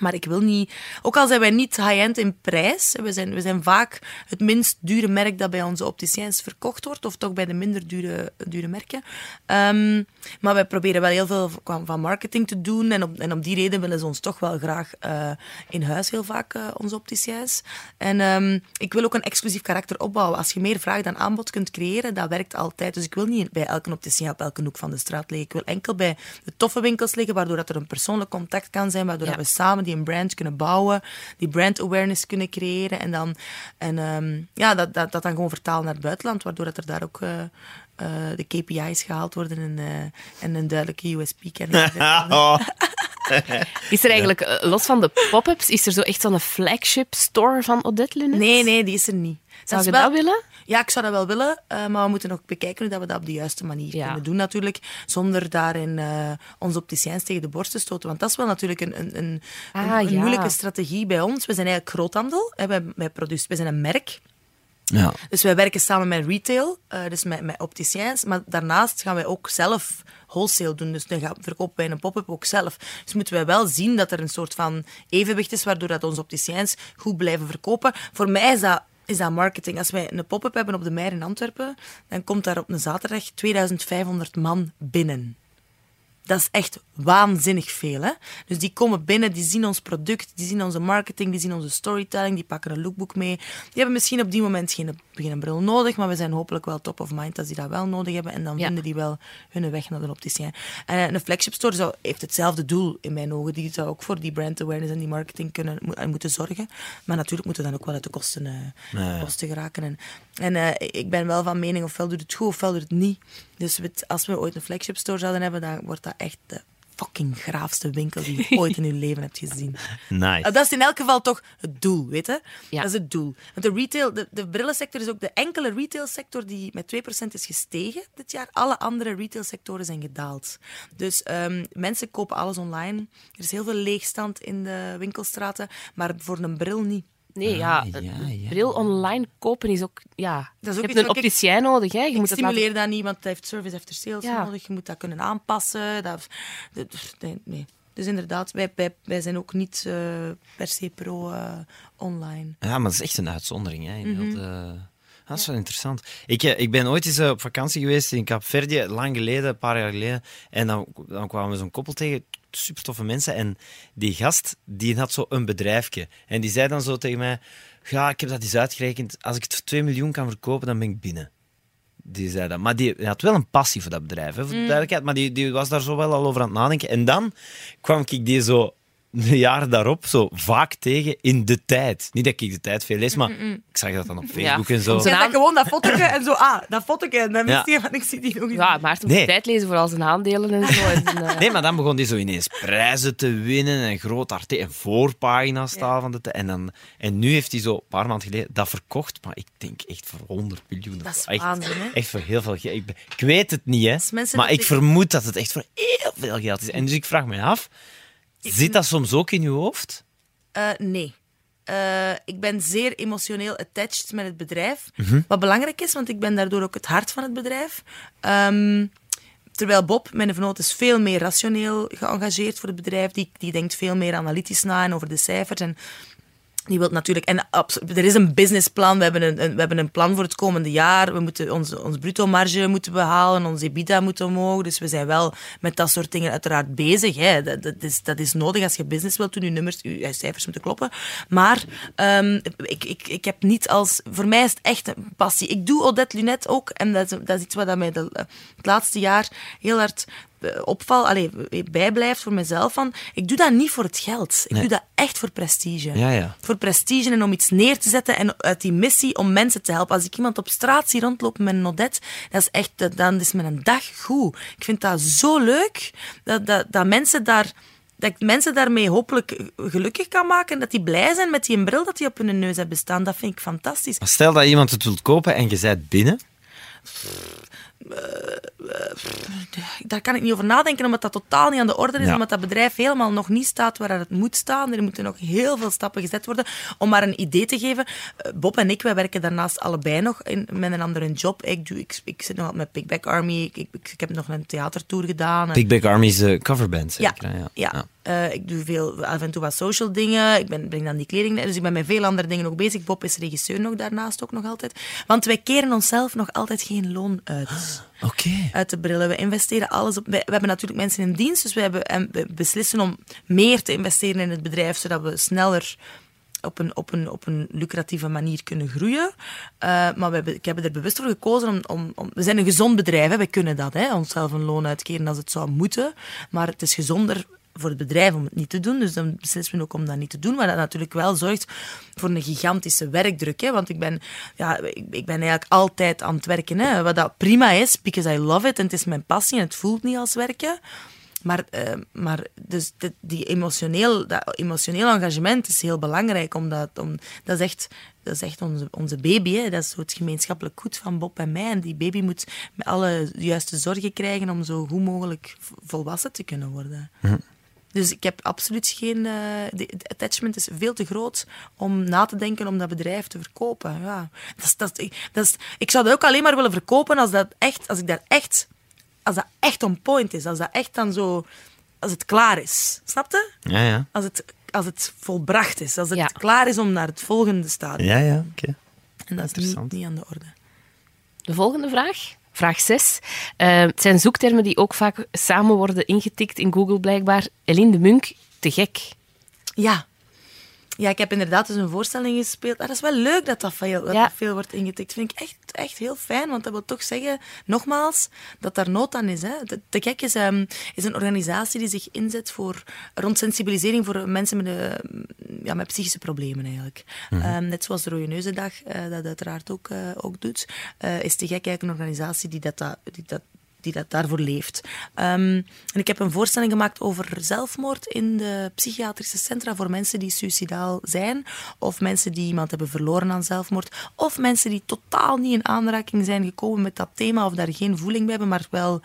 C: Maar ik wil niet... Ook al zijn wij niet high-end in prijs, we zijn, we zijn vaak het minst dure merk dat bij onze opticiens verkocht wordt, of toch bij de minder dure, dure merken. Ehm, maar wij proberen wel heel veel van marketing te doen en, op, en om die reden willen ze ons toch wel graag eh, in huis heel vaak, eh, onze opticiens. En ehm, ik wil ook een exclusief karakter opbouwen. Als je meer vraag dan aanbod kunt creëren, dat werkt altijd. Dus ik wil niet bij elke opticien op elke hoek van de straat liggen. Ik wil enkel bij de toffe winkels liggen, waardoor dat er een persoonlijk contact kan zijn, waardoor
D: Ja.
C: dat we samen die een brand kunnen bouwen, die brand awareness kunnen creëren en dan en, ehm, ja, dat, dat, dat dan gewoon vertalen naar het buitenland, waardoor dat er daar ook eh, eh, de KPI's gehaald worden en, eh, en een duidelijke USP-kennis.
B: Oh. <laughs>
D: Is er eigenlijk, los van de pop-ups, is er zo echt zo'n flagship store van Odette Lunet?
C: nee, nee, die is er niet.
D: Zou je
C: wel-
D: dat willen?
C: Ja, ik zou dat wel willen, eh, maar we moeten nog bekijken hoe dat we dat op de juiste manier
D: Ja.
C: kunnen doen natuurlijk, zonder daarin eh onze opticiens tegen de borst te stoten. Want dat is wel natuurlijk een, een, een,
D: Ah,
C: een
D: ja.
C: moeilijke strategie bij ons. We zijn eigenlijk groothandel, hè, wij, wij, produce- wij zijn een merk.
B: Ja.
C: Dus wij werken samen met retail, eh, dus met, met opticiens. Maar daarnaast gaan wij ook zelf wholesale doen. Dus dan gaan, verkopen wij een pop-up ook zelf. Dus moeten wij wel zien dat er een soort van evenwicht is, waardoor dat onze opticiens goed blijven verkopen. Voor mij is dat, is dat marketing. Als wij een pop-up hebben op de Meijer in Antwerpen, dan komt daar op een zaterdag 2500 man binnen. Dat is echt waanzinnig veel. Hè? Dus die komen binnen, die zien ons product, die zien onze marketing, die zien onze storytelling, die pakken een lookbook mee. Die hebben misschien op die moment geen, geen bril nodig, maar we zijn hopelijk wel top of mind als die dat wel nodig hebben. En dan
D: Ja.
C: vinden die wel hun weg naar de opticien. En eh, een flagship store zou, heeft hetzelfde doel in mijn ogen. Die zou ook voor die brand awareness en die marketing kunnen, mo- en moeten zorgen. Maar natuurlijk moeten we dan ook wel uit de kosten, eh, kosten geraken. En, en eh, ik ben wel van mening, ofwel doet het goed, ofwel doet het niet. Dus als we ooit een flagship store zouden hebben, dan wordt dat echt de fucking graafste winkel die je <laughs> ooit in je leven hebt gezien.
B: Nice.
C: Dat is in elk geval toch het doel, weet je?
D: Ja.
C: Dat is het doel. Want de retail, de, de brillensector is ook de enkele retailsector die met 2% is gestegen dit jaar. Alle andere retailsectoren zijn gedaald. Dus ehm, mensen kopen alles online. Er is heel veel leegstand in de winkelstraten, maar voor een bril niet.
D: Nee, ja,
B: Ah, ja,
D: bril online kopen is ook... Ja,
C: Dat is ook
D: je hebt een opticien nodig, hè. Je
C: Ik
D: moet het laten...
C: stimuleer dat niet, want het heeft service after sales
D: Ja.
C: nodig. Je moet dat kunnen aanpassen. Dat, dat- nee, nee. Dus inderdaad, wij, wij, wij zijn ook niet eh, per se pro eh, online.
B: Ja, maar dat is echt een uitzondering. Hè, in heel de- Dat is wel interessant. Ik, eh, ik ben ooit eens op vakantie geweest in Kaapverdië, lang geleden, een paar jaar geleden. En dan, dan kwamen we zo'n koppel tegen, super toffe mensen. En die gast, die had zo een bedrijfje. En die zei dan zo tegen mij, ja, ik heb dat eens uitgerekend. Als ik het voor 2 miljoen kan verkopen, dan ben ik binnen. Die zei dat. Maar die, die had wel een passie voor dat bedrijf, hè, voor de duidelijkheid. Maar die, die was daar zo wel al over aan het nadenken. En dan kwam ik die zo de jaren daarop zo vaak tegen in de tijd. Niet dat ik de tijd veel lees, maar ik zag dat dan op Facebook en zo.
C: Ja, dat gewoon dat fotootje en zo, ah, dat fotootje. En dan
B: Ja.
C: wist je van, ik zie die nog eens.
D: Ja, Maarten
B: Nee.
D: moet tijd lezen voor al zijn aandelen en zo. En, <laughs> eh,
B: Nee, maar dan begon hij zo ineens prijzen te winnen en groot arte en voorpagina's staan van de tijd. En, dan, en nu heeft hij zo een paar maanden geleden dat verkocht, maar ik denk echt voor 100 miljoen.
C: Dat is
B: echt,
C: waanzin, hè?
B: Echt voor heel veel geld. Ik, ik weet het niet, hè. Maar ik- vermoed dat het echt voor heel veel geld is. En dus ik vraag me af, zit dat soms ook in je hoofd?
C: Eh, nee. Eh, ik ben zeer emotioneel attached met het bedrijf.
B: Mhm.
C: Wat belangrijk is, want ik ben daardoor ook het hart van het bedrijf. Ehm, terwijl Bob, mijn vernoot, is veel meer rationeel geëngageerd voor het bedrijf. Die, die denkt veel meer analytisch na en over de cijfers. En die wil natuurlijk... En er is een businessplan. We hebben een, we hebben een plan voor het komende jaar. We moeten onze, onze bruto marge moeten behalen. Onze EBITDA moet omhoog. Dus we zijn wel met dat soort dingen uiteraard bezig. Hè. Dat, is, dat is nodig als je business wilt doen. Je nummers, je, cijfers moeten kloppen. Maar ehm, ik, ik, ik heb niet als... Voor mij is het echt een passie. Ik doe Odette Lunet ook. En dat is, dat is iets wat mij het laatste jaar heel hard opval, allee, bijblijft voor mezelf. Van, ik doe dat niet voor het geld. Ik
B: Nee.
C: doe dat echt voor prestige
B: Ja, ja.
C: voor prestige en om iets neer te zetten en uit die missie om mensen te helpen. Als ik iemand op straat zie rondlopen met een Odette, dat is echt, dan is mijn dag goed. Ik vind dat zo leuk dat, dat, dat mensen daar dat ik mensen daarmee hopelijk gelukkig kan maken. Dat die blij zijn met die bril dat die op hun neus hebben staan. Dat vind ik fantastisch.
B: Maar Stel dat iemand het wilt kopen en je bent binnen.
C: Daar kan ik niet over nadenken, omdat dat totaal niet aan de orde is.
B: Ja.
C: Omdat dat bedrijf helemaal nog niet staat waar het moet staan. Er moeten nog heel veel stappen gezet worden. Om maar een idee te geven. eh, Bob en ik, wij werken daarnaast allebei nog in, met een andere job. Ik, doe, ik, ik zit nog met Pickback Army. Ik, ik, ik heb nog een theatertour gedaan.
B: Big Big Army's eh, coverband, zeker.
C: ja.
B: Ja.
C: Eh, ik doe veel, af en toe wat social dingen. Ik ben, breng dan die kleding. Dus ik ben met veel andere dingen ook bezig. Bob is regisseur nog daarnaast ook nog altijd. Want wij keren onszelf nog altijd geen loon uit <gasps>
B: Oké.
C: uit de brillen. We investeren alles op. We, we hebben natuurlijk mensen in dienst, dus we, hebben, en we beslissen om meer te investeren in het bedrijf, zodat we sneller op een, op een, op een lucratieve manier kunnen groeien. Eh, maar we hebben, ik heb er bewust voor gekozen om, om, om... We zijn een gezond bedrijf, hè. we kunnen dat, hè, onszelf een loon uitkeren als het zou moeten. Maar het is gezonder voor het bedrijf om het niet te doen. Dus dan beslissen we ook om dat niet te doen. Maar dat natuurlijk wel zorgt voor een gigantische werkdruk. Hè? Want ik ben, ja, ik, ben eigenlijk altijd aan het werken. Hè? Wat dat prima is, because I love it. En het is mijn passie en het voelt niet als werken. Maar, eh, maar dus die emotioneel, dat emotioneel engagement is heel belangrijk. Omdat, om, dat is echt, dat is echt onze, onze baby. Hè. Dat is het gemeenschappelijk goed van Bob en mij. En die baby moet met alle juiste zorgen krijgen om zo goed mogelijk volwassen te kunnen worden. Dus ik heb absoluut geen... eh, de, de attachment is veel te groot om na te denken om dat bedrijf te verkopen. Ja. Dat is, dat is, dat is, ik zou dat ook alleen maar willen verkopen als, dat echt, als ik daar echt... Als dat echt on point is. Als dat echt dan zo... Als het klaar is. Snap je?
B: Ja, ja.
C: Als het, als het volbracht is. Als het
D: Ja.
C: klaar is om naar het volgende stadium.
B: Ja, ja. Oké.
C: En dat is niet,
B: Interessant.
C: niet aan de orde.
D: De volgende vraag. Vraag 6. het zijn zoektermen die ook vaak samen worden ingetikt in Google blijkbaar. Eline de Munk, te gek.
C: Ja. Ja, ik heb inderdaad dus een voorstelling gespeeld. Ah, dat is wel leuk dat dat veel, dat
D: Ja.
C: dat veel wordt ingetikt. vind ik echt, echt heel fijn, want dat wil toch zeggen, nogmaals, dat daar nood aan is. Hè. De, de Gek is, ehm, is een organisatie die zich inzet voor, rond sensibilisering voor mensen met, eh, ja, met psychische problemen eigenlijk. Ehm, net zoals de Rode Neuzendag eh, dat uiteraard ook, eh, ook doet, eh, is de Gek eigenlijk een organisatie die dat, dat, die dat die dat daarvoor leeft. Ehm, en ik heb een voorstelling gemaakt over zelfmoord in de psychiatrische centra voor mensen die suicidaal zijn, of mensen die iemand hebben verloren aan zelfmoord, of mensen die totaal niet in aanraking zijn gekomen met dat thema, of daar geen voeling bij hebben, maar wel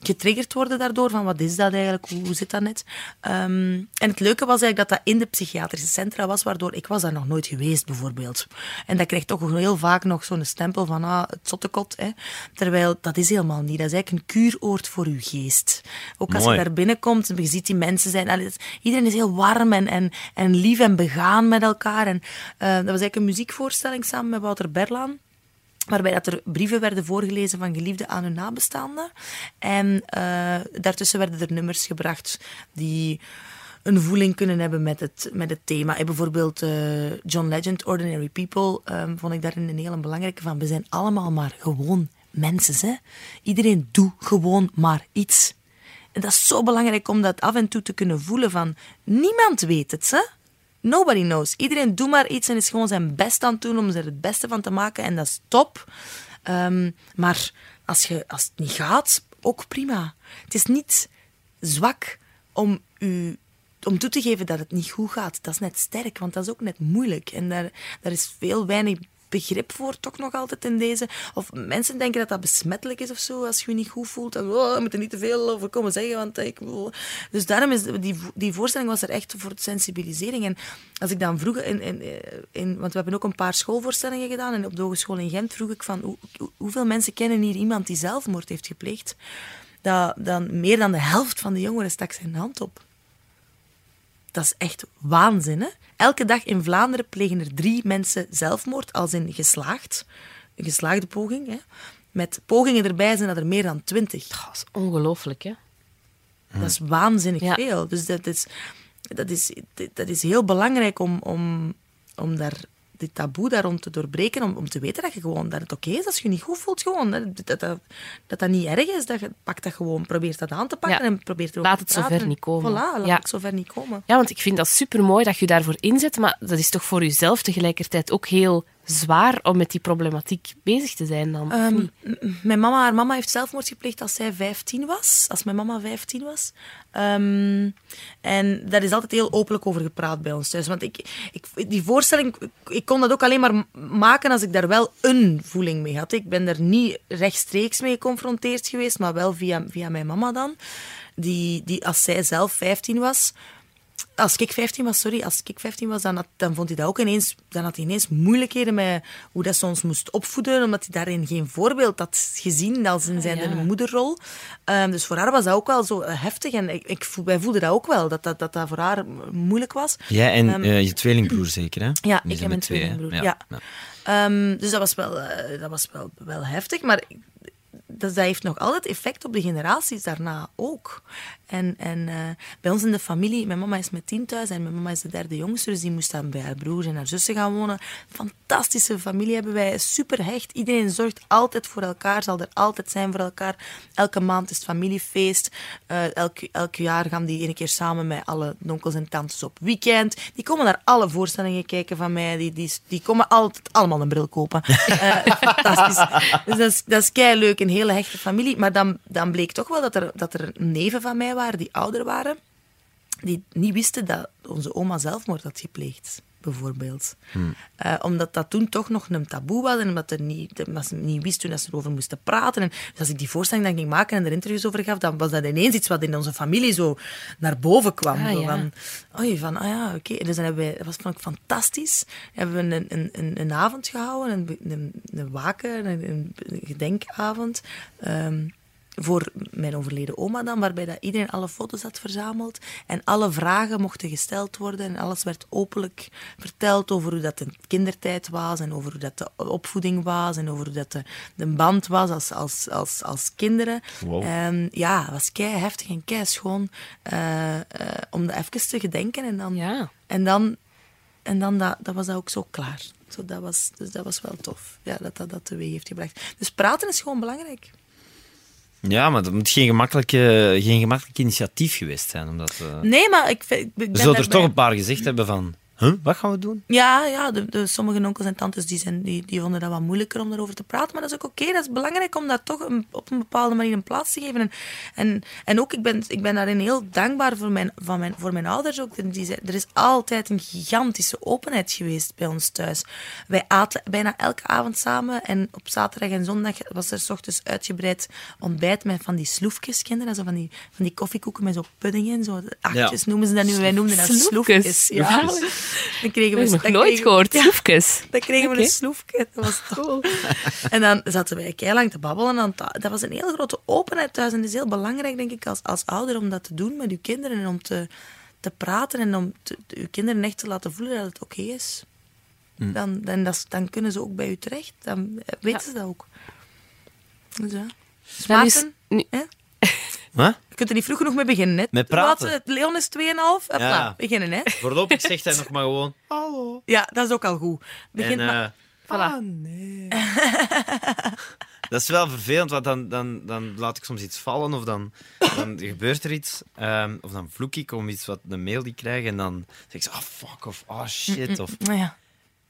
C: getriggerd worden daardoor, van wat is dat eigenlijk, hoe, zit dat net. Ehm, en het leuke was eigenlijk dat dat in de psychiatrische centra was, waardoor ik was daar nog nooit geweest, bijvoorbeeld. En dat krijgt toch heel vaak nog zo'n stempel van ah, het zottekot. Hè. Terwijl dat is helemaal niet. Dat is eigenlijk een kuuroord voor uw geest. Ook als
B: Mooi.
C: je daar binnenkomt en je ziet die mensen zijn. iedereen is heel warm en, en, en lief en begaan met elkaar. En, eh, dat was eigenlijk een muziekvoorstelling samen met Wouter Berlaan waarbij dat er brieven werden voorgelezen van geliefden aan hun nabestaanden. En eh, daartussen werden er nummers gebracht die een voeling kunnen hebben met het, met het thema. En bijvoorbeeld eh, John Legend, Ordinary People, ehm, vond ik daarin een hele belangrijke van. We zijn allemaal maar gewoon mensen. Hè? Iedereen doet gewoon maar iets. En dat is zo belangrijk om dat af en toe te kunnen voelen van... Niemand weet het, hè? Nobody knows. Iedereen doet maar iets en is gewoon zijn best aan het doen om er het beste van te maken. En dat is top. Ehm, maar als, je, als het niet gaat, ook prima. Het is niet zwak om u om toe te geven dat het niet goed gaat. Dat is net sterk, want dat is ook net moeilijk. En daar, daar is veel weinig begrip voor, toch nog altijd in deze. Of mensen denken dat dat besmettelijk is of zo, als je je niet goed voelt. En, oh, je moet er niet te veel over komen zeggen, want ik... Dus daarom is die, die voorstelling was er echt voor sensibilisering. En als ik dan vroeg, in, in, in, want we hebben ook een paar schoolvoorstellingen gedaan, en op de Hogeschool in Gent vroeg ik van, hoe, hoeveel mensen kennen hier iemand die zelfmoord heeft gepleegd? Dat, dan meer dan de helft van de jongeren stak zijn hand op. Dat is echt waanzin, hè? Elke dag in Vlaanderen plegen er drie mensen zelfmoord, als in geslaagd. Een geslaagde poging. Hè? Met pogingen erbij zijn dat er meer dan twintig.
D: Dat is ongelooflijk, hè?
C: Dat is waanzinnig veel. Dus dat is, dat is, dat is heel belangrijk om, om, om daar dit taboe daar rond te doorbreken, om, om te weten dat, je gewoon, dat het oké is als je je niet goed voelt. Gewoon, dat, dat, dat, dat, dat niet erg is. Dat je pakt dat gewoon, probeert dat aan te pakken
D: Ja.
C: en probeert er
D: Laat het zover niet komen.
C: Voilà, laat
D: Ja.
C: het zover niet komen.
D: Ja, want ik vind dat super mooi dat je daarvoor inzet, maar dat is toch voor jezelf tegelijkertijd ook heel zwaar om met die problematiek bezig te zijn dan.
C: Ehm, mijn mama, haar mama heeft zelfmoord gepleegd als zij 15 was. Als mijn mama 15 was. Ehm, en daar is altijd heel openlijk over gepraat bij ons thuis. Want ik, ik, die voorstelling, ik, kon dat ook alleen maar maken als ik daar wel een voeling mee had. Ik ben er niet rechtstreeks mee geconfronteerd geweest, maar wel via, via mijn mama dan. Die, die, als zij zelf 15 was, als ik 15 was, sorry, als ik 15 was, dan, had, dan vond hij dat ook ineens, dan had hij ineens moeilijkheden met hoe dat ze ons moest opvoeden, omdat hij daarin geen voorbeeld had gezien als in zijn
D: ja.
C: moederrol. Ehm, dus voor haar was dat ook wel zo eh, heftig en ik, ik, voel- wij voelden dat ook wel, dat dat, dat, dat voor haar moeilijk was.
B: Jij en
C: Ehm,
B: eh, je tweelingbroer zeker, hè?
C: Ja, ik
B: zijn
C: en mijn
B: met twee, hè?
C: tweelingbroer. Ja. Ehm, dus dat was wel, eh, dat was wel, wel heftig, maar dat heeft nog altijd effect op de generaties daarna ook. En, en eh, bij ons in de familie, mijn mama is met tien thuis en mijn mama is de derde jongste, dus die moest dan bij haar broers en haar zussen gaan wonen. Fantastische familie hebben wij, super hecht. Iedereen zorgt altijd voor elkaar, zal er altijd zijn voor elkaar. Elke maand is het familiefeest. Eh, elk, elk jaar gaan die een keer samen met alle onkels en tantes op weekend. Die komen naar alle voorstellingen kijken van mij. Die, die, die komen altijd allemaal een bril kopen. <laughs> Eh, fantastisch. Dus dat is, dat is kei leuk, een hele hechte familie. Maar dan, dan bleek toch wel dat er, dat er neven van mij waren die ouder waren. Die niet wisten dat onze oma zelfmoord had gepleegd, bijvoorbeeld. Eh, omdat dat toen toch nog een taboe was en omdat, er niet, omdat ze niet wisten dat ze erover moesten praten. En dus als ik die voorstelling dan ging maken en er interviews over gaf, dan was dat ineens iets wat in onze familie zo naar boven kwam.
D: Ah,
C: zo
D: ja.
C: van, oei, van, ah ja, oké. Dus dan hebben wij, dat was, vond ik fantastisch. Hebben we een, een, een, een avond gehouden, een, een, een waken, een, een gedenkavond. ehm, voor mijn overleden oma dan, waarbij dat iedereen alle foto's had verzameld en alle vragen mochten gesteld worden en alles werd openlijk verteld over hoe dat de kindertijd was en over hoe dat de opvoeding was en over hoe dat de, de band was als, als, als, als kinderen.
B: Wow.
C: En ja, het was kei heftig en kei schoon eh, eh, om dat even te gedenken en dan,
D: Ja.
C: en dan, en dan dat, dat was dat ook zo klaar. Zo, dat was, dus dat was wel tof, ja, dat dat, dat teweeg heeft gebracht. Dus praten is gewoon belangrijk.
B: Ja, maar dat moet geen, gemakkelijke, geen gemakkelijk initiatief geweest zijn. Omdat, eh,
C: Nee, maar ik, vind- ik ben
B: er er
C: daarbij-
B: toch een paar gezegd hebben van... Huh, wat gaan we doen?
C: Ja, ja de, de, sommige onkels en tantes die zijn, die, die vonden dat wat moeilijker om daarover te praten. Maar dat is ook oké. Dat is belangrijk om dat toch een- op een bepaalde manier een plaats te geven. En, en, en ook, ik ben, ik ben daarin heel dankbaar voor mijn, van mijn, voor mijn ouders. Ook. Die, zei- er is altijd een gigantische openheid geweest bij ons thuis. Wij aten bijna elke avond samen. En op zaterdag en zondag was er 's ochtends uitgebreid ontbijt met van die sloefjes. Dat? Zo van, die, van die koffiekoeken met zo'n pudding in. Zo, achtjes noemen ze dat nu. Wij noemden dat
D: Sloefjes.
C: sloefjes. Ja. <laughs> Dan kregen
D: Dat
C: we,
D: heb ik nog
C: dan
D: nooit gehoord.
C: Ja, dan kregen we een sloefje. Dat was tof. En dan zaten wij lang te babbelen. En dan, dat was een heel grote openheid thuis. En het is heel belangrijk, denk ik, als, als ouder om dat te doen met uw kinderen. En om te, te praten en om te, uw kinderen echt te laten voelen dat het oké is. Dan, dan, dat is- dan kunnen ze ook bij u terecht. Dan weten ze dat ook. Dus ja.
D: Nu is-
C: Maarten,
D: nu-
B: Huh?
C: je kunt er niet vroeg genoeg mee beginnen. Hè?
B: Met praten.
C: Wat, het Leon is 2,5. Hopla,
B: Ja.
C: beginnen, hè?
B: Voorlopig zegt hij nog maar gewoon... Hallo.
C: Ja, dat is ook al goed. Begin
B: En,
C: maar-
B: eh,
D: Voilà.
B: ah, nee. <laughs> dat is wel vervelend, want dan, dan, dan laat ik soms iets vallen of dan, dan <laughs> gebeurt er iets. ehm, of dan vloek ik om iets wat een mail die ik krijg en dan zeg ik zo, ah fuck of ah shit. Of,
C: Nou ja.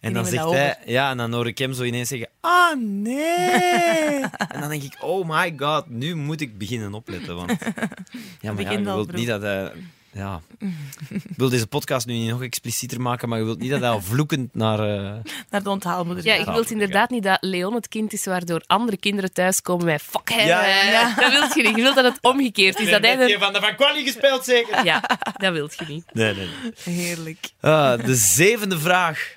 B: En dan zegt hij, ja, en dan hoor ik hem zo ineens zeggen, ah nee. <laughs> en dan denk ik, oh my god, nu moet ik beginnen opletten. Want <laughs> ja, maar ja, je wilt niet dat hij... Ja. <laughs> Ik wil deze podcast nu niet nog explicieter maken, maar je wilt niet dat hij al vloekend naar... eh,
C: Naar de onthaalmoeder
D: Ja, je wilt inderdaad niet dat Leon het kind is waardoor andere kinderen thuiskomen met fuck hem.
B: Ja, ja,
C: ja.
D: Dat wil je niet. Je wilt dat het omgekeerd is. Dat hij er...
B: van de Van Quali gespeeld, zeker?
D: Ja, dat wil je niet.
B: Nee, nee, nee.
C: Heerlijk.
B: Ah, de zevende vraag.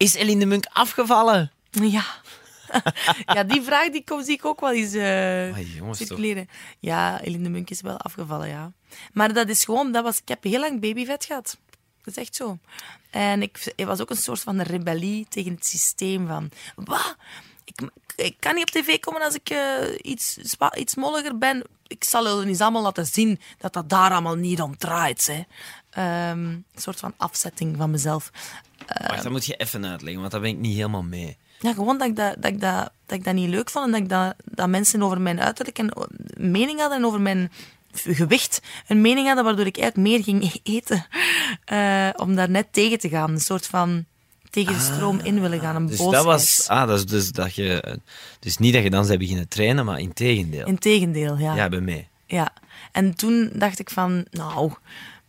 B: Is Eline de Munk afgevallen?
C: Ja. <laughs> ja, die vraag die kom, zie ik ook wel eens
B: Ai, jongens, toch.
C: circuleren. Ja, Eline de Munk is wel afgevallen, ja. Maar dat is gewoon, dat was, ik heb heel lang babyvet gehad. Dat is echt zo. En ik, het was ook een soort van rebellie tegen het systeem van... Wat? Ik, ik kan niet op tv komen als ik eh, iets, iets molliger ben. Ik zal jullie eens allemaal laten zien dat dat daar allemaal niet om draait. Hè. Ehm, een soort van afzetting van mezelf.
B: Wacht, dat moet je even uitleggen, want daar ben ik niet helemaal mee.
C: Ja, gewoon dat ik dat, dat, ik dat, dat ik dat niet leuk vond en dat, ik dat, dat mensen over mijn uiterlijk en o- mening hadden en over mijn gewicht een mening hadden, waardoor ik eigenlijk meer ging <laughs> eten. Eh, om daar net tegen te gaan. Een soort van tegen de stroom in willen gaan. Een
B: Dus
C: boosheid.
B: dat was... Ah, dat is dus dat je... eh, Dus niet dat je dan bent beginnen trainen, maar in tegendeel.
C: Integendeel, ja.
B: Ja, bij mij.
C: Ja. En toen dacht ik van, nou,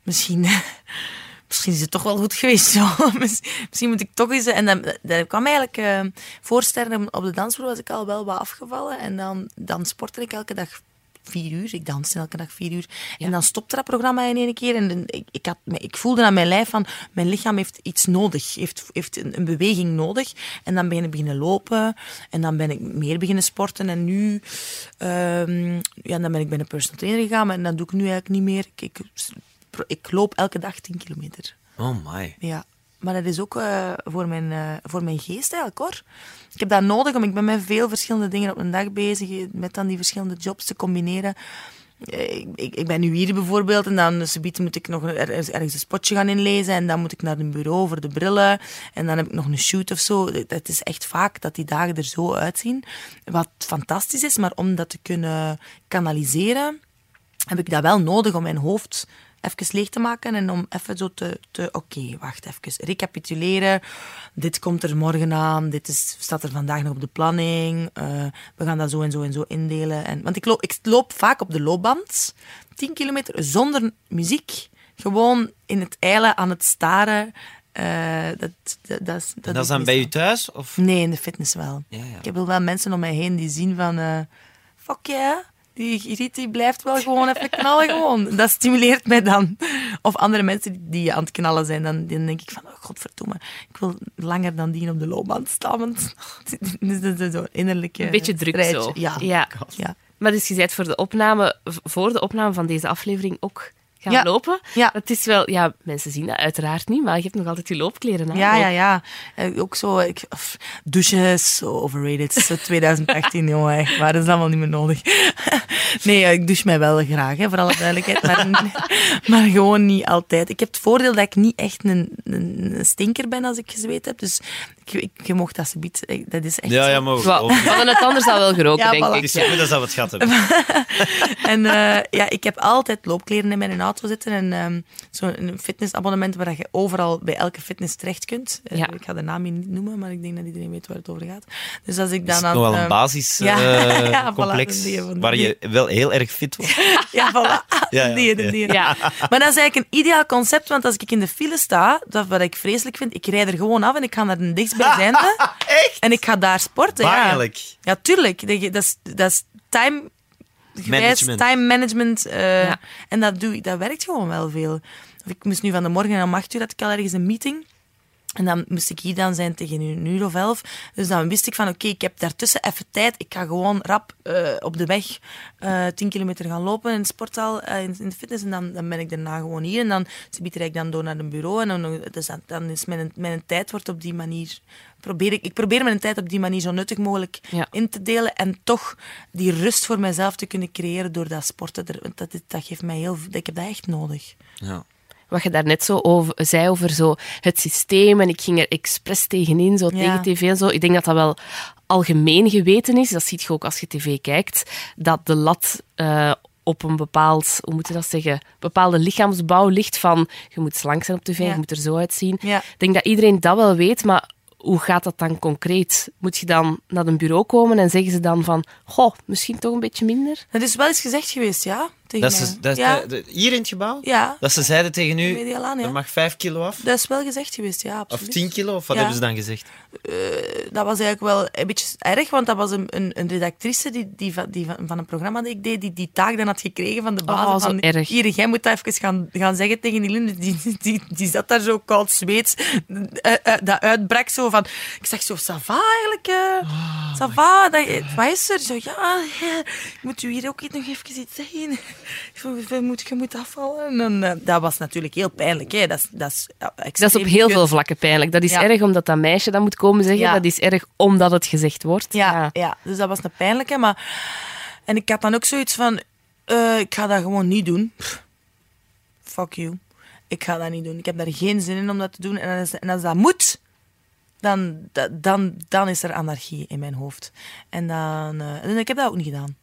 C: misschien, <laughs> misschien is het toch wel goed geweest zo. <laughs> Miss- misschien moet ik toch eens... En dan, dat kwam eigenlijk eh voorstellen, op de dansvloer was ik al wel wat afgevallen. En dan, dan sportte ik elke dag vier uur. Ik danste elke dag vier uur. En dan stopte dat programma in één keer. En dan- ik, ik, had, ik voelde aan mijn lijf van, mijn lichaam heeft iets nodig. Heeft, heeft een, een beweging nodig. En dan ben ik beginnen lopen. En dan ben ik meer beginnen sporten. En nu, ehm, ja, dan ben ik bij een personal trainer gegaan. Maar dat doe ik nu eigenlijk niet meer. Ik, ik, ik loop elke dag 10 kilometer.
B: Oh my.
C: Ja, maar dat is ook eh, voor, mijn, eh, voor mijn geest eigenlijk hoor. Ik heb dat nodig, om ik ben met veel verschillende dingen op een dag bezig, eh, met dan die verschillende jobs te combineren. Ik, ik, ik ben nu hier bijvoorbeeld en dan subiet moet ik nog ergens, ergens een spotje gaan inlezen en dan moet ik naar een bureau voor de brillen en dan heb ik nog een shoot of zo. Het is echt vaak dat die dagen er zo uitzien, wat fantastisch is, maar om dat te kunnen kanaliseren, heb ik dat wel nodig om mijn hoofd even leeg te maken en om even zo te... te Oké, wacht even. Recapituleren. Dit komt er morgen aan. Dit is, staat er vandaag nog op de planning. eh, we gaan dat zo en zo en zo indelen. En, want ik loop, ik loop vaak op de loopband. 10 kilometer zonder muziek. Gewoon in het eilen aan het staren. Eh, dat, dat, dat, is-
B: En dat is dan bij u thuis? Of?
C: Nee, in de fitness wel.
B: Ja, ja.
C: Ik heb wel wel mensen om mij heen die zien van... eh fuck yeah, die Griet die blijft wel gewoon even knallen. Gewoon. Dat stimuleert mij dan. Of andere mensen die- die aan het knallen zijn. Dan, dan denk ik van, oh, godverdomme. Ik wil langer dan die op de loopbaan staan. Want <laughs> dus dat is zo'n innerlijke
D: Een beetje druk
C: strijdje.
D: zo.
C: Ja.
D: Ja.
C: ja.
D: Maar dus je bent voor de opname, voor de opname van deze aflevering ook gaan
C: Ja.
D: lopen.
C: Ja.
D: Dat is wel, ja, mensen zien dat uiteraard niet, maar je hebt nog altijd je loopkleren aan.
C: Ja, ja, ja. Eh, ook zo, ik, pff, is zo overrated. Zo <laughs> 2018, jongen, echt waar. Dat is allemaal niet meer nodig. <laughs> nee, eh, ik douche mij wel graag, hè, voor alle duidelijkheid. Maar, <laughs> maar gewoon niet altijd. Ik heb het voordeel dat ik niet echt een, een, een stinker ben als ik gezweet heb. Dus ik, ik, je mocht dat subiet. eh, Dat is echt
B: Ja, ja, maar... Oh,
D: Van het anders al wel geroken,
C: Ja,
D: denk
C: voilà.
D: Ik.
B: is zo goed als dat we het gehad hebben.
C: En eh, ja, ik heb altijd loopkleren in mijn auto zitten. En ehm zo'n fitnessabonnement waar je overal bij elke fitness terecht kunt. Eh,
D: Ja.
C: Ik ga de naam hier niet noemen, maar ik denk dat iedereen weet waar het over gaat. Dus als ik
B: Dat
C: dan
B: is
C: aan...
B: nog wel een
C: ehm,
B: basis <laughs>
C: ja,
B: eh,
C: voilà, van-
B: waar je wel heel erg fit wordt. <laughs>
C: Ja, voilà.
B: Ja, ja,
C: die, die,
B: ja.
C: die.
D: Ja.
C: Maar dat is eigenlijk een ideaal concept, want als ik in de file sta, dat wat ik vreselijk vind, ik rijd er gewoon af en ik ga naar de dichtstbijzijnde. <laughs>
B: Echt?
C: En ik ga daar sporten. Ja, ja tuurlijk. Dat je- dat is, dat is time... gewijs,
B: Management.
C: Time management. eh,
D: Ja.
C: En dat, doe ik, dat werkt gewoon wel veel. Of ik moest nu van de morgen om acht uur, had ik al ergens een meeting. En dan moest ik hier dan zijn tegen een uur of elf. Dus dan wist ik van, oké, ik heb daartussen even tijd. Ik ga gewoon rap eh, op de weg eh 10 kilometer gaan lopen in de sportzaal, eh, in, in de fitness. En dan, dan ben ik daarna gewoon hier. En dan bied ik dan door naar een bureau. En dan, dus dan, dan is mijn, mijn tijd wordt op die manier... Probeer ik, ik probeer mijn tijd op die manier zo nuttig mogelijk
D: Ja.
C: in te delen. En toch die rust voor mezelf te kunnen creëren door dat sporten. Er- want Dat, dat geeft mij heel... Ik heb dat echt nodig.
B: Ja.
D: Wat je daarnet zo over, zei over zo het systeem en ik ging er expres tegenin, zo
C: Ja.
D: tegen tv en zo. Ik denk dat dat wel algemeen geweten is, dat ziet je ook als je tv kijkt, dat de lat eh, op een bepaald, hoe moet je dat zeggen, bepaalde lichaamsbouw ligt van je moet slank zijn op tv,
C: Ja.
D: je moet er zo uitzien.
C: Ja.
D: Ik denk dat iedereen dat wel weet, maar hoe gaat dat dan concreet? Moet je dan naar een bureau komen en zeggen ze dan van, goh, misschien toch een beetje minder?
C: Dat is wel eens gezegd geweest, ja. Tegen
B: Dat is, dat is
C: ja.
B: de- de- hier in het gebouw?
C: ja,
B: Dat ze zeiden tegen u,
C: ja.
B: er mag 5 kilo af?
C: dat is wel gezegd geweest, ja,
B: Of
C: absoluut.
B: 10 kilo? Of wat
C: Ja.
B: hebben ze dan gezegd?
C: dat was eigenlijk wel een beetje erg, want dat was een, een, een redactrice die, die, van, die van, van een programma dat ik deed, die die taak dan had gekregen van de baas.
D: Oh,
C: van,
D: erg.
C: Hier, jij moet dat even gaan, gaan zeggen tegen die Linde. Die, die, die zat daar zo koud zweet. eh, eh, dat uitbrak zo van... Ik zeg zo, ça va eigenlijk? eh ça va? Dat, wat is er? Zo, ja, eh, moet u hier ook nog even iets zeggen. Moet, je moet afvallen. En eh, dat was natuurlijk heel pijnlijk. Hè. Dat, is, dat, is,
D: Dat is op heel
C: kut.
D: veel vlakken pijnlijk. Dat is
C: Ja.
D: erg omdat dat meisje dat moet komen zeggen.
C: Ja.
D: Dat is erg omdat het gezegd wordt.
C: Ja, ja. dus dat was een pijnlijke. Maar... En ik had dan ook zoiets van, eh, ik ga dat gewoon niet doen. Pff, Fuck you. Ik ga dat niet doen. Ik heb daar geen zin in om dat te doen. En als, en als dat moet, dan, da- dan, dan is er anarchie in mijn hoofd. En dan... eh, en ik heb dat ook niet gedaan.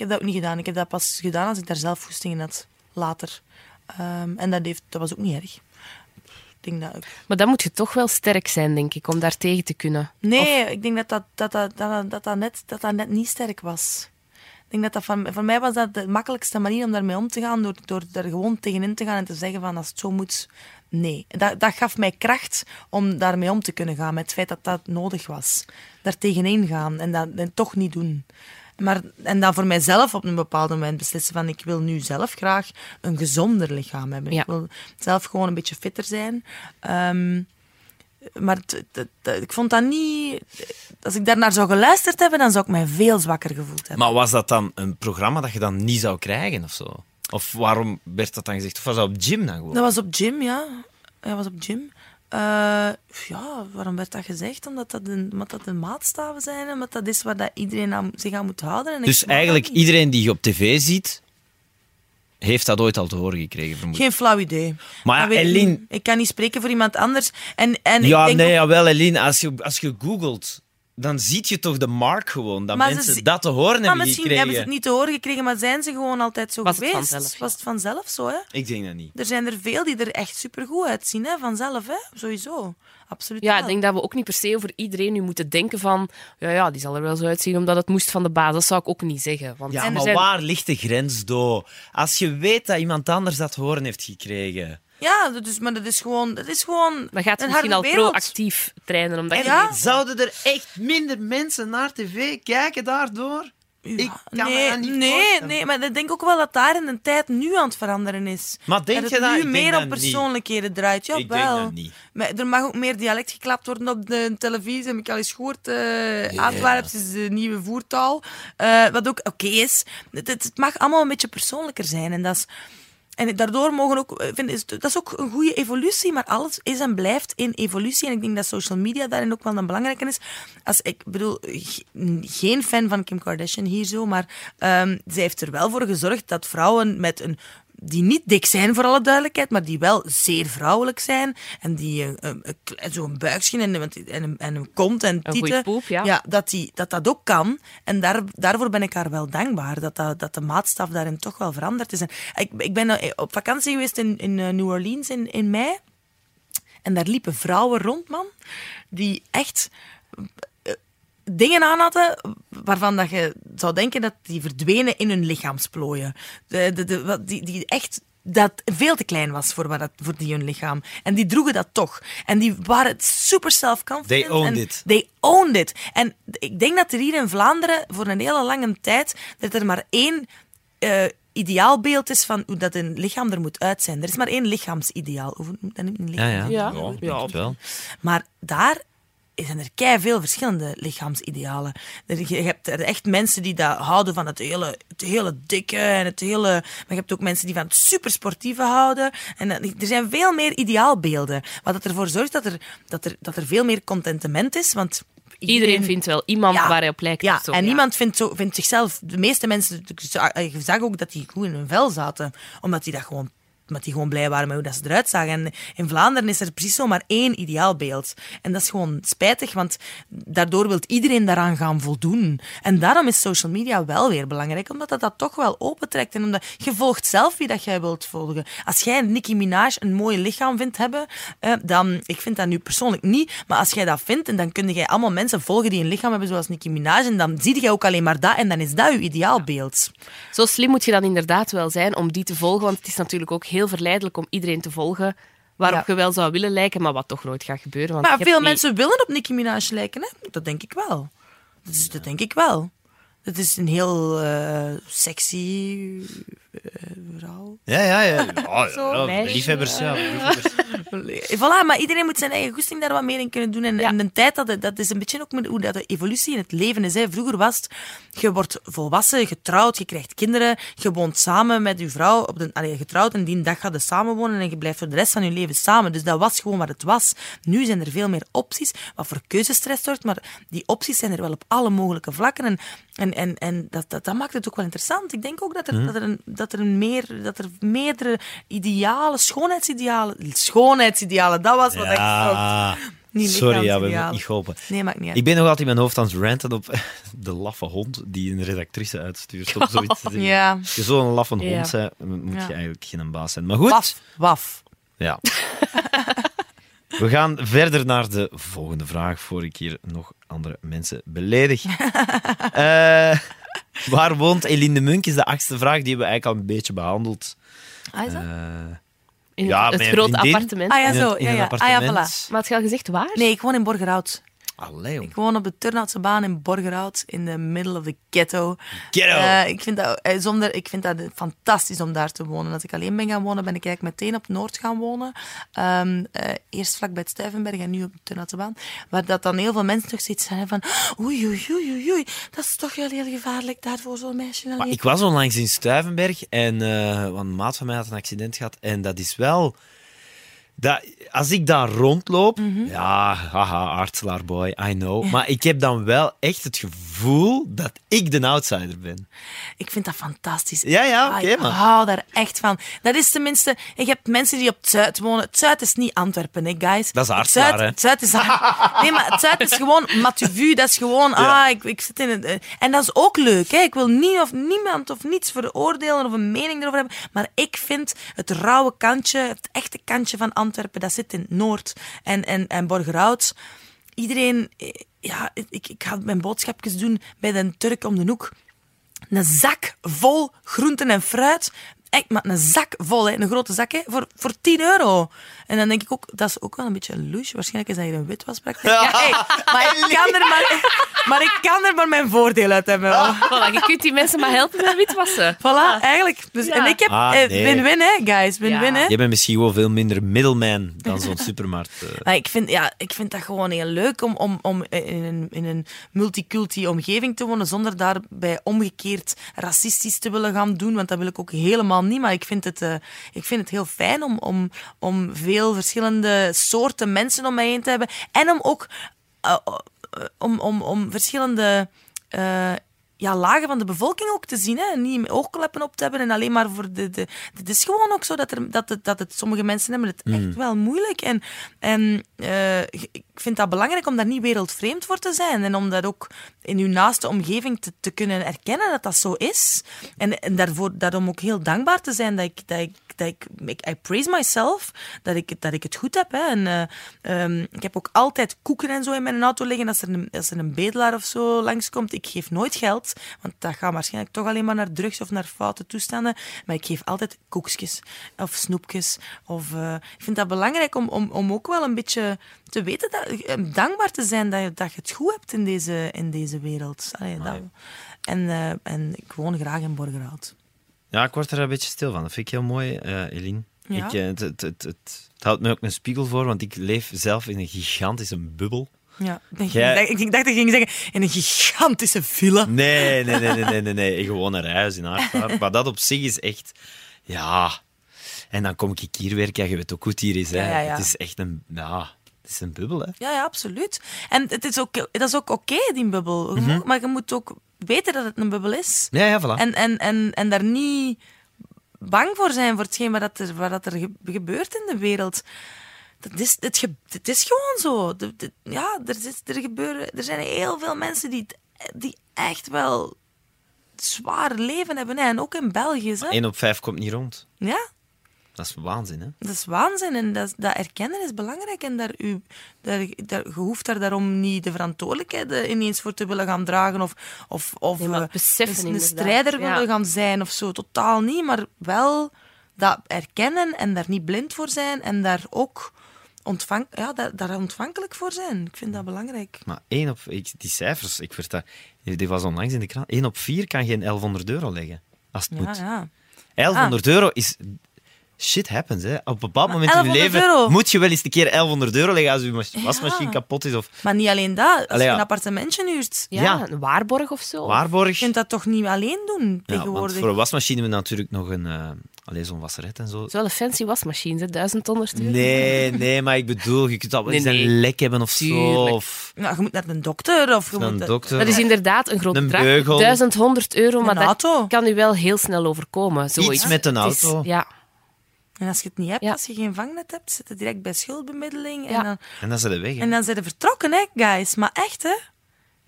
C: Ik heb dat ook niet gedaan. Ik heb dat pas gedaan als ik daar zelf goesting in had. Later. Ehm, en dat, heeft, dat was ook niet erg. Ik denk dat
D: Maar dan moet je toch wel sterk zijn, denk ik, om daar tegen te kunnen.
C: Nee, ik denk dat dat, dat, dat, dat, dat, dat net, dat dat net niet sterk was. Ik denk dat dat van, voor mij was dat de makkelijkste manier om daarmee om te gaan, door, door er gewoon tegenin te gaan en te zeggen van als het zo moet, nee. Dat, dat gaf mij kracht om daarmee om te kunnen gaan, met het feit dat dat nodig was. Daar tegenin gaan en dat en toch niet doen. Maar, en dan voor mijzelf op een bepaald moment beslissen van ik wil nu zelf graag een gezonder lichaam hebben.
D: Ja.
C: Ik wil zelf gewoon een beetje fitter zijn. Ehm, maar t- t- t- ik vond dat niet... Als ik daarnaar zou geluisterd hebben, dan zou ik mij veel zwakker gevoeld hebben.
B: Maar was dat dan een programma dat je dan niet zou krijgen of zo? Of waarom werd dat dan gezegd? Of was dat op gym dan gewoon?
C: Dat was op gym, ja. Dat was op gym. Eh, ja, waarom werd dat gezegd? Omdat dat, een, omdat dat de maatstaven zijn, omdat dat is waar dat iedereen aan, zich aan moet houden. En
B: Dus eigenlijk iedereen die je op tv ziet, heeft dat ooit al te horen gekregen, vermoed.
C: Geen flauw idee.
B: Maar ja,
C: ik
B: Eline-.
C: Ik kan niet spreken voor iemand anders. En, en
B: Ja,
C: ik denk
B: nee,
C: ook-
B: jawel, Eline. Als je, als je googelt, dan zie je toch de mark gewoon. Dat
C: Maar
B: mensen dat te horen
C: Maar
B: hebben
C: misschien
B: gekregen.
C: hebben ze het niet te horen gekregen, maar zijn ze gewoon altijd zo
D: Was het
C: geweest?
D: vanzelf, ja.
C: Was het vanzelf zo, hè?
B: Ik denk dat niet.
C: Er zijn er veel die er echt supergoed uitzien, hè? vanzelf, hè? sowieso. Absoluut.
D: Ja,
C: wel.
D: ik denk dat we ook niet per se over iedereen nu moeten denken van ja, ja, die zal er wel zo uitzien omdat het moest van de baas. Dat zou ik ook niet zeggen. Want
B: Ja, maar
D: zijn-
B: waar ligt de grens, Do? Als je weet dat iemand anders dat te horen heeft gekregen.
C: Ja, is, maar dat is gewoon... Dat is gewoon
D: Dan gaat
C: een
D: misschien al
C: wereld.
D: proactief trainen. Omdat je
C: Ja.
B: Zouden er echt minder mensen naar tv kijken daardoor?
C: Ja,
B: Ik kan me
C: nee,
B: dat niet
C: nee, nee, maar ik denk ook wel dat daar in de tijd nu aan het veranderen is.
B: Maar denk
C: dat
B: je
C: het
B: dat?
C: nu
B: Ik denk
C: meer op
B: niet.
C: persoonlijkheden draait. Ja,
B: Ik denk
C: wel.
B: dat niet.
C: Maar er mag ook meer dialect geklapt worden op de televisie. Heb ik al eens gehoord. eh Antwerps is de nieuwe voertaal. Eh, wat ook oké is. Het, het het mag allemaal een beetje persoonlijker zijn. En dat is... En daardoor mogen ook, ik vind, is, dat is ook een goede evolutie, maar alles is en blijft in evolutie. En ik denk dat social media daarin ook wel een belangrijke is. Als, ik bedoel, ge- geen fan van Kim Kardashian hier zo, maar ehm zij heeft er wel voor gezorgd dat vrouwen met een die niet dik zijn, voor alle duidelijkheid, maar die wel zeer vrouwelijk zijn. En die een kle- zo'n buikje en, en, een, en een kont en tieten.
D: poep, ja.
C: dat, die, dat dat ook kan. En daar, daarvoor ben ik haar wel dankbaar. Dat, dat, dat de maatstaf daarin toch wel veranderd is. En ik, ik ben eh, op vakantie geweest in, in eh, New Orleans in, in mei. En daar liepen vrouwen rond, man. Die echt dingen aan hadden waarvan dat je zou denken dat die verdwenen in hun lichaamsplooien. De, de, die, die echt dat veel te klein was voor, wat dat, voor die hun lichaam. En die droegen dat toch. En die waren super self-confident.
B: They owned it.
C: They owned it. En ik denk dat er hier in Vlaanderen voor een hele lange tijd dat er maar één eh, ideaalbeeld is van hoe dat een lichaam er moet uit zijn. Er is maar één lichaamsideaal. Hoe noemt dat nu? Een
B: Ja, ja.
D: Ja.
B: ja, het wel.
C: Maar daar zijn er kei veel verschillende lichaamsidealen. Er- Je hebt er echt mensen die dat houden van het hele, het hele dikke en het hele. Maar je hebt ook mensen die van het supersportieve houden. En dat- er zijn veel meer ideaalbeelden. Wat dat ervoor zorgt dat er, dat er, dat er veel meer contentement is. Want
D: Iedereen vindt wel iemand
C: Ja.
D: waar hij op lijkt.
C: ja,
D: zo,
C: en niemand vindt, zo, vindt zichzelf... De meeste mensen... Je zag ook dat die goed in hun vel zaten. Omdat die dat gewoon omdat die gewoon blij waren met hoe dat ze eruit zagen. En in Vlaanderen is er precies zomaar één ideaalbeeld. En dat is gewoon spijtig, want daardoor wil iedereen daaraan gaan voldoen. En daarom is social media wel weer belangrijk, omdat dat dat toch wel opentrekt. En omdat je volgt zelf wie dat jij wilt volgen. Als jij Nicki Minaj een mooi lichaam vindt hebben, eh, dan, ik vind dat nu persoonlijk niet, maar als jij dat vindt, en dan kun je allemaal mensen volgen die een lichaam hebben zoals Nicki Minaj, en dan zie je ook alleen maar dat, en dan is dat je ideaalbeeld.
D: Zo slim moet je dan inderdaad wel zijn om die te volgen, want het is natuurlijk ook heel verleidelijk om iedereen te volgen waarop
C: Ja.
D: je wel zou willen lijken, maar wat toch nooit gaat gebeuren. Want
C: Maar veel
D: niet-
C: mensen willen op Nicki Minaj lijken, hè? Dat denk ik wel. Dat, is, dat denk ik wel. Dat is een heel eh, sexy vrouw.
B: Ja, ja, ja. <laughs> ja,
C: Zo,
B: ja,
D: meisje.
B: liefhebbers, ja. liefhebbers. <laughs>
C: Voilà, maar iedereen moet zijn eigen goesting daar wat meer in kunnen doen. En,
D: Ja.
C: en de tijd, dat, dat is een beetje ook met hoe dat de evolutie in het leven is. Hè. Vroeger was het, je wordt volwassen, getrouwd, je krijgt kinderen, je woont samen met je vrouw, op de, allee, getrouwd en die dag gaat je samenwonen en je blijft voor de rest van je leven samen. Dus dat was gewoon wat het was. Nu zijn er veel meer opties, wat voor keuzestress zorgt, maar die opties zijn er wel op alle mogelijke vlakken. En, en, en, en dat, dat, dat maakt het ook wel interessant. Ik denk ook dat er, dat er, een, dat er, meer, dat er meerdere idealen, schoonheidsidealen, schoonheidsidealen, dat was wat ik
B: Ja.
C: Niet
B: Sorry, ja, we hebben niet geholpen.
C: Nee, maakt niet uit.
B: Ik ben nog altijd in mijn hoofd aan het ranten op <laughs> de laffe hond die een redactrice uitstuurt om zoiets. <laughs>
C: Ja.
B: Je zo'n laffe
D: Ja.
B: hond bent, moet
C: Ja.
B: je eigenlijk geen baas zijn. Maar goed,
C: Waf, waf.
B: ja. <laughs> We gaan verder naar de volgende vraag, voor ik hier nog andere mensen beledig. Eh, waar woont Eline de Munk, is de achtste vraag. Die hebben we eigenlijk al een beetje behandeld.
C: Ah, is dat?
B: Eh,
D: in
B: ja,
D: het, het
B: mijn
D: grote appartement.
C: Ah ja,
B: in
C: zo.
B: een- in
C: Ja, ja. Ah ja, voilà.
D: Maar had je al gezegd waar?
C: Nee, ik woon in Borgerhout.
B: Allee.
C: Ik woon op de Turnhoutse baan in Borgerhout, in the middle of the ghetto.
B: Ghetto.
C: Eh, ik, vind dat, eh, zonder, ik vind dat fantastisch om daar te wonen. Als ik alleen ben gaan wonen, ben ik eigenlijk meteen op Noord gaan wonen. Ehm, eh, eerst vlak bij het Stuyvenberg en nu op de Turnhoutse baan. Waar dat dan heel veel mensen toch zoiets zijn van... Oei, oei, oei, oei, oei. Dat is toch wel heel gevaarlijk daar voor zo'n meisje alleen.
B: Maar ik was onlangs in Stuivenberg en want een maat van mij had een accident gehad. En dat is wel. Dat, als ik daar rondloop,
C: Mhm.
B: ja, haha, Aartselaar boy, I know. Maar ik heb dan wel echt het gevoel dat ik de outsider ben.
C: Ik vind dat fantastisch.
B: Ja, ja,
C: Ah,
B: oké,
C: ik hou daar echt van. Dat is tenminste... Ik heb mensen die op het Zuid wonen. Het Zuid is niet Antwerpen, hè, guys.
B: Dat is
C: Het Zuid-? Het Zuid is... <laughs> Nee, maar het Zuid is gewoon Matuvu. Dat is gewoon...
B: Ja.
C: Ah, ik, ik zit in het... eh, En dat is ook leuk, hè. Ik wil niet of niemand of niets veroordelen of een mening erover hebben. Maar ik vind het rauwe kantje, het echte kantje van Antwerpen, dat zit in Noord en, en, en Borgerhout. Iedereen... eh, Ja, ik, ik ga mijn boodschapjes doen bij de Turk om de hoek een zak vol groenten en fruit. Echt, maar een zak vol, een grote zak, hè, voor, voor 10 euro. En dan denk ik ook, dat is ook wel een beetje een louche. Waarschijnlijk is dat hier een witwaspraktijk. <laughs> Ja, hey, maar, ik kan er maar, <laughs> maar ik kan er maar mijn voordeel uit hebben. <laughs>
D: Voilà, je kunt die mensen maar helpen met witwassen.
C: Voilà, eigenlijk. Dus,
D: Ja.
C: En ik heb
B: Ah,
C: eh,
B: nee.
C: win-win, hè, guys. Win-win,
D: Ja.
C: hè.
B: Je bent misschien gewoon veel minder middleman dan zo'n supermarkt. eh.
C: Maar ik vind, ja, ik vind dat gewoon heel leuk om, om, om in, een, in een multiculti omgeving te wonen, zonder daarbij omgekeerd racistisch te willen gaan doen, want dat wil ik ook helemaal niet. Maar ik vind het, eh, ik vind het heel fijn om, om, om veel verschillende soorten mensen om mij heen te hebben. En om ook eh, eh, om, om, om verschillende eh, ja, lagen van de bevolking ook te zien. Hè? En Niet oogkleppen op te hebben en alleen maar voor de... de het is gewoon ook zo dat, er, dat, het, dat het, sommige mensen hebben het echt wel moeilijk. En, en ik vind dat belangrijk om daar niet wereldvreemd voor te zijn. En om dat ook in uw naaste omgeving te, kunnen erkennen dat dat zo is. En, en daarvoor, daarom ook heel dankbaar te zijn dat ik... Dat ik dat ik, ik I praise myself, dat ik, dat ik het goed heb. Hè. En, eh, ehm, ik heb ook altijd koeken en zo in mijn auto liggen. Als er, een, als er een bedelaar of zo langskomt, ik geef nooit geld. Want dat gaat waarschijnlijk toch alleen maar naar drugs of naar foute toestanden. Maar ik geef altijd koekjes of snoepjes. Of, eh, ik vind dat belangrijk om, om, om ook wel een beetje te weten, dat, dankbaar te zijn dat je, dat je het goed hebt in deze, in deze wereld. Allee, dat, en, eh, en ik woon graag in Borgerhout.
B: Ja, ik word er een beetje stil van. Dat vind ik heel mooi, eh Eline.
C: Ja.
B: Ik, eh, het, het, het, het, houdt me ook een spiegel voor, want ik leef zelf in een gigantische bubbel.
C: Ja, ik, dacht-
B: Jij-
C: ik, dacht, ik dacht dat je ging zeggen, in een gigantische villa.
B: Nee, nee, nee, nee, nee, nee, nee. Gewoon een huis in Aardvaart. Maar dat op zich is echt... Ja... En dan kom ik hier werken. Ja, je weet ook hoe het hier is. Hè.
C: Ja, ja.
B: Het is echt een... Ja, is een bubbel, hè.
C: Ja, ja, absoluut. En het is ook, dat is ook oké, die bubbel. Moet- Maar je moet ook weten dat het een bubbel is.
B: Ja, ja, voilà.
C: En, en, en, en daar niet bang voor zijn voor hetgeen wat, dat er, wat dat er ge- gebeurt in de wereld. Dat is, het, ge- het is gewoon zo. De- de- ja, er, is, er, gebeuren, er zijn heel veel mensen die, die echt wel zwaar leven hebben. Hè. En ook in België. Hè.
B: 1 op 5 komt niet rond.
C: Ja,
B: Dat is waanzin, hè?
C: dat is waanzin. En dat, dat erkennen is belangrijk. En daar, u, daar, daar, je hoeft daar daarom niet de verantwoordelijkheid eh, ineens voor te willen gaan dragen. Of, of, of
D: Nee,
C: eh,
D: beseffen
C: een, een strijder
D: ja.
C: willen gaan zijn of zo. Totaal niet. Maar wel dat erkennen en daar niet blind voor zijn. En daar ook ontvang, ja, daar, daar ontvankelijk voor zijn. Ik vind dat belangrijk.
B: Maar 1 op... Ik, die cijfers, ik. Die was onlangs in de krant. 1 op 4 kan geen 1100 euro leggen. Als het
C: Ja,
B: moet.
C: ja.
B: 1100 euro is... Shit happens, hè. Op een bepaald moment in je
C: 1100
B: leven
C: euro.
B: moet je wel eens een keer 1100 euro leggen als je wasmachine
C: Ja.
B: kapot is of
C: Maar niet alleen dat. Als
B: Allee,
C: je
B: ja.
C: een appartementje huurt,
D: Ja,
B: Ja.
D: een waarborg of zo.
B: waarborg.
C: je kunt dat toch niet alleen doen
B: Ja, want
C: tegenwoordig.
B: voor een wasmachine hebben we natuurlijk nog een... eh allee, zo'n wasseret en zo.
D: Het is wel een fancy wasmachine, hè? 1100 euro.
B: Nee, nee, maar ik bedoel, je kunt dat wel
D: Nee,
B: eens een lek hebben of zo. Of
C: Ja, je moet naar een dokter of je
B: een
C: moet...
B: dokter.
D: Dat is inderdaad een groot
B: Een
D: bedrag.
B: beugel.
D: 1100 euro, maar
C: Een auto.
D: dat kan u wel heel snel overkomen. Zoiets.
B: Iets met een
D: is-
B: auto.
D: ja.
C: En als je het niet hebt,
D: Ja.
C: als je geen vangnet hebt, zit je direct bij schuldbemiddeling. En,
D: Ja.
C: dan,
B: En dan zijn ze weg, hè.
C: en dan zijn ze vertrokken, hè, guys. Maar echt, hè.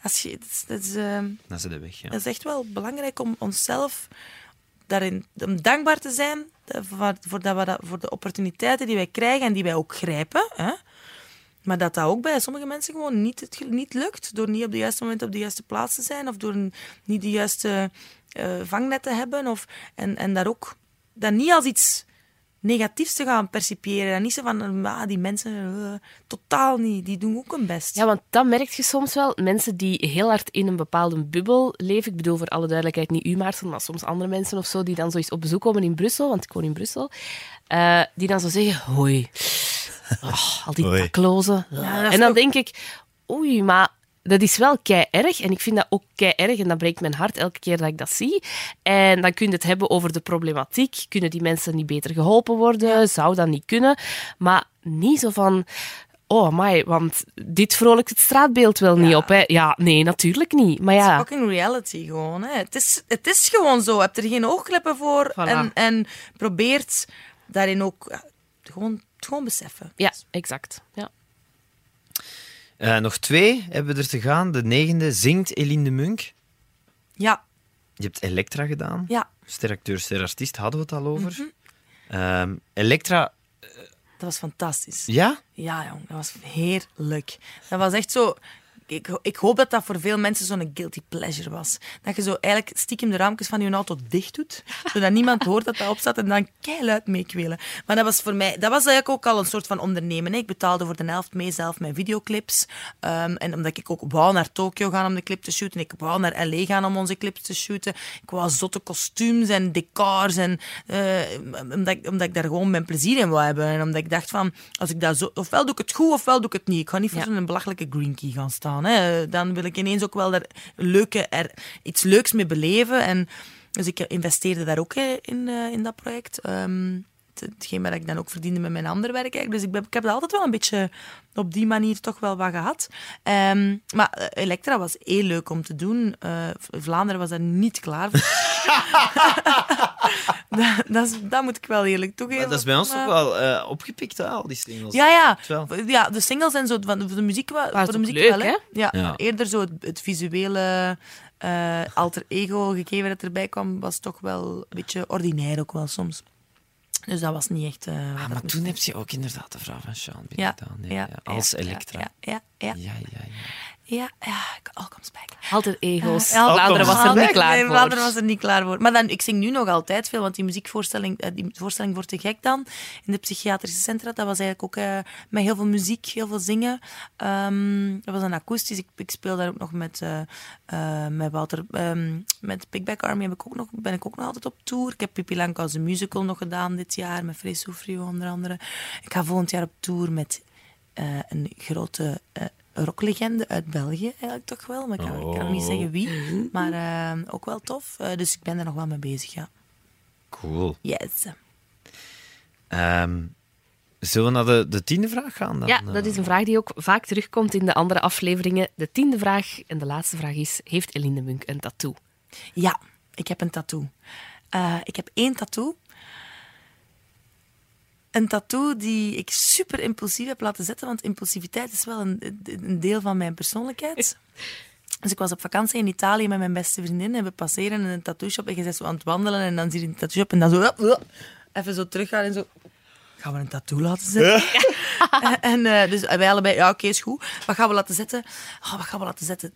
C: Als je, dat, is, dat, is, eh,
B: Dan zijn ze weg, ja.
C: dat is echt wel belangrijk om onszelf daarin om dankbaar te zijn eh, voor, voor, dat we dat, voor de opportuniteiten die wij krijgen en die wij ook grijpen. Hè. Maar dat dat ook bij sommige mensen gewoon niet, het, niet lukt. Door niet op de juiste moment op de juiste plaats te zijn. Of door een- niet de juiste eh, vangnet te hebben. Of, en, en daar ook dat niet als iets negatiefs te gaan percipiëren. En niet zo van, ah, die mensen, eh, totaal niet. Die doen ook hun best.
D: ja, want dat merk je soms wel. Mensen die heel hard in een bepaalde bubbel leven. Ik bedoel voor alle duidelijkheid niet u, Maarten, maar soms andere mensen of zo, die dan zoiets op bezoek komen in Brussel, want ik woon in Brussel, eh, die dan zo zeggen, hoi, <laughs> oh, al die daklozen. en dan
C: ook-
D: denk ik, oei, maar dat is wel kei erg. En ik vind dat ook kei erg. En dat breekt mijn hart elke keer dat ik dat zie. En dan kun je het hebben over de problematiek. Kunnen die mensen niet beter geholpen worden? Zou dat niet kunnen? Maar niet zo van... Oh, amai, want dit vrolijkt het straatbeeld wel niet
C: Ja.
D: op. Hè? Ja, nee, natuurlijk niet. Maar
C: Het is
D: ja,
C: fucking reality gewoon. Hè. Het, is, het is gewoon zo. Heb er geen oogkleppen voor.
D: Voilà.
C: En, en probeert daarin ook ja, gewoon, gewoon beseffen.
D: ja exact. Ja.
B: Eh, nog twee hebben we er te gaan. De negende zingt Eline de Munk.
C: Ja,
B: Je hebt Elektra gedaan.
C: ja,
B: Steracteur, sterartiest, hadden we het al over. Ehm, Elektra,
C: dat was fantastisch.
B: ja?
C: Ja, jong, dat was heerlijk. Dat was echt zo. Ik, ik hoop dat dat voor veel mensen zo'n guilty pleasure was. Dat je zo eigenlijk stiekem de raampjes van je auto dicht doet, zodat niemand hoort dat dat op staat en dan keihard meekwelen. Maar dat was voor mij, dat was eigenlijk ook al een soort van ondernemen. hè. Ik betaalde voor de helft mee zelf mijn videoclips. Ehm, en omdat ik ook wou naar Tokio gaan om de clip te shooten, ik wou naar LA gaan om onze clips te shooten. Ik wou zotte kostuums en decors en eh, omdat, ik, omdat ik daar gewoon mijn plezier in wou hebben. En omdat ik dacht van, als ik dat zo, ofwel doe ik het goed ofwel doe ik het niet. Ik ga niet voor
D: Ja.
C: zo'n belachelijke green key gaan staan. Dan wil ik ineens ook wel daar leuke, er, iets leuks mee beleven. En, dus ik investeerde daar ook in, eh, in dat project. Ehm, hetgeen wat ik dan ook verdiende met mijn ander werk. eigenlijk. Dus ik, ben, ik heb het altijd wel een beetje op die manier toch wel wat gehad. Ehm, maar eh, Elektra was heel leuk om te doen. Eh, Vlaanderen was daar niet klaar voor. <laughs> <laughs> dat, dat, is- dat moet ik wel eerlijk toegeven.
B: Maar dat is bij ons
C: Maar-
B: toch wel eh, opgepikt, hè, al die singles.
C: ja, ja. Ja, de singles en zo van de, voor de muziek, wel- voor de muziek
D: leuk,
C: wel, hè? Ja, eerder zo het, het visuele eh, alter ego gegeven dat erbij kwam, was toch wel een beetje ordinair ook wel soms. Dus dat was niet echt... wat
B: Ah, maar toen heb je ook inderdaad de vrouw van Sean
C: ja,
B: binnengedaan. Ja,
C: ja,
B: ja, als
C: ja,
B: Elektra.
C: Ja, ja, ja.
B: Ja, ja,
C: all comes back.
D: Altijd ego's.
C: Ja,
D: Vlaanderen was er
C: Altijd-
D: niet klaar
C: nee,
D: voor.
C: Vlaanderen was er niet klaar voor. Maar dan, ik zing nu nog altijd veel, want die muziekvoorstelling, eh, die voorstelling Wordt te gek dan, in de psychiatrische centra, dat was eigenlijk ook eh, met heel veel muziek, heel veel zingen. Ehm, dat was een akoestisch. Ik, ik speel daar ook nog met, eh, eh, met Wouter, ehm, met Big Back Army heb ik ook nog, ben ik ook nog altijd op tour. Ik heb Pippi Langkous, een musical nog gedaan dit jaar, met Frees Soufrio onder andere. Ik ga volgend jaar op tour met eh, een grote eh, rocklegende uit België, eigenlijk toch wel. Maar ik kan, ik kan niet zeggen wie. Maar eh, ook wel tof. Eh, dus ik ben er nog wel mee bezig, ja.
B: Cool.
C: Yes.
B: Ehm, zullen we naar de, de tiende vraag gaan dan?
D: Ja, dat is een vraag die ook vaak terugkomt in de andere afleveringen. De tiende vraag en de laatste vraag is: Heeft Eline Munk een tattoo?
C: Ja, ik heb een tattoo. Eh, ik heb één tattoo. Een tattoo die ik super impulsief heb laten zetten, want impulsiviteit is wel een, een deel van mijn persoonlijkheid. Dus ik was op vakantie in Italië met mijn beste vriendin en we passeren in een tattoo shop en je bent zo aan het wandelen en dan zie je een tattoo shop en dan zo even zo teruggaan en zo gaan we een tattoo laten zetten? <laughs> en, en, eh, dus wij allebei, ja oké, is goed. Wat gaan we laten zetten? Oh, wat gaan we laten zetten?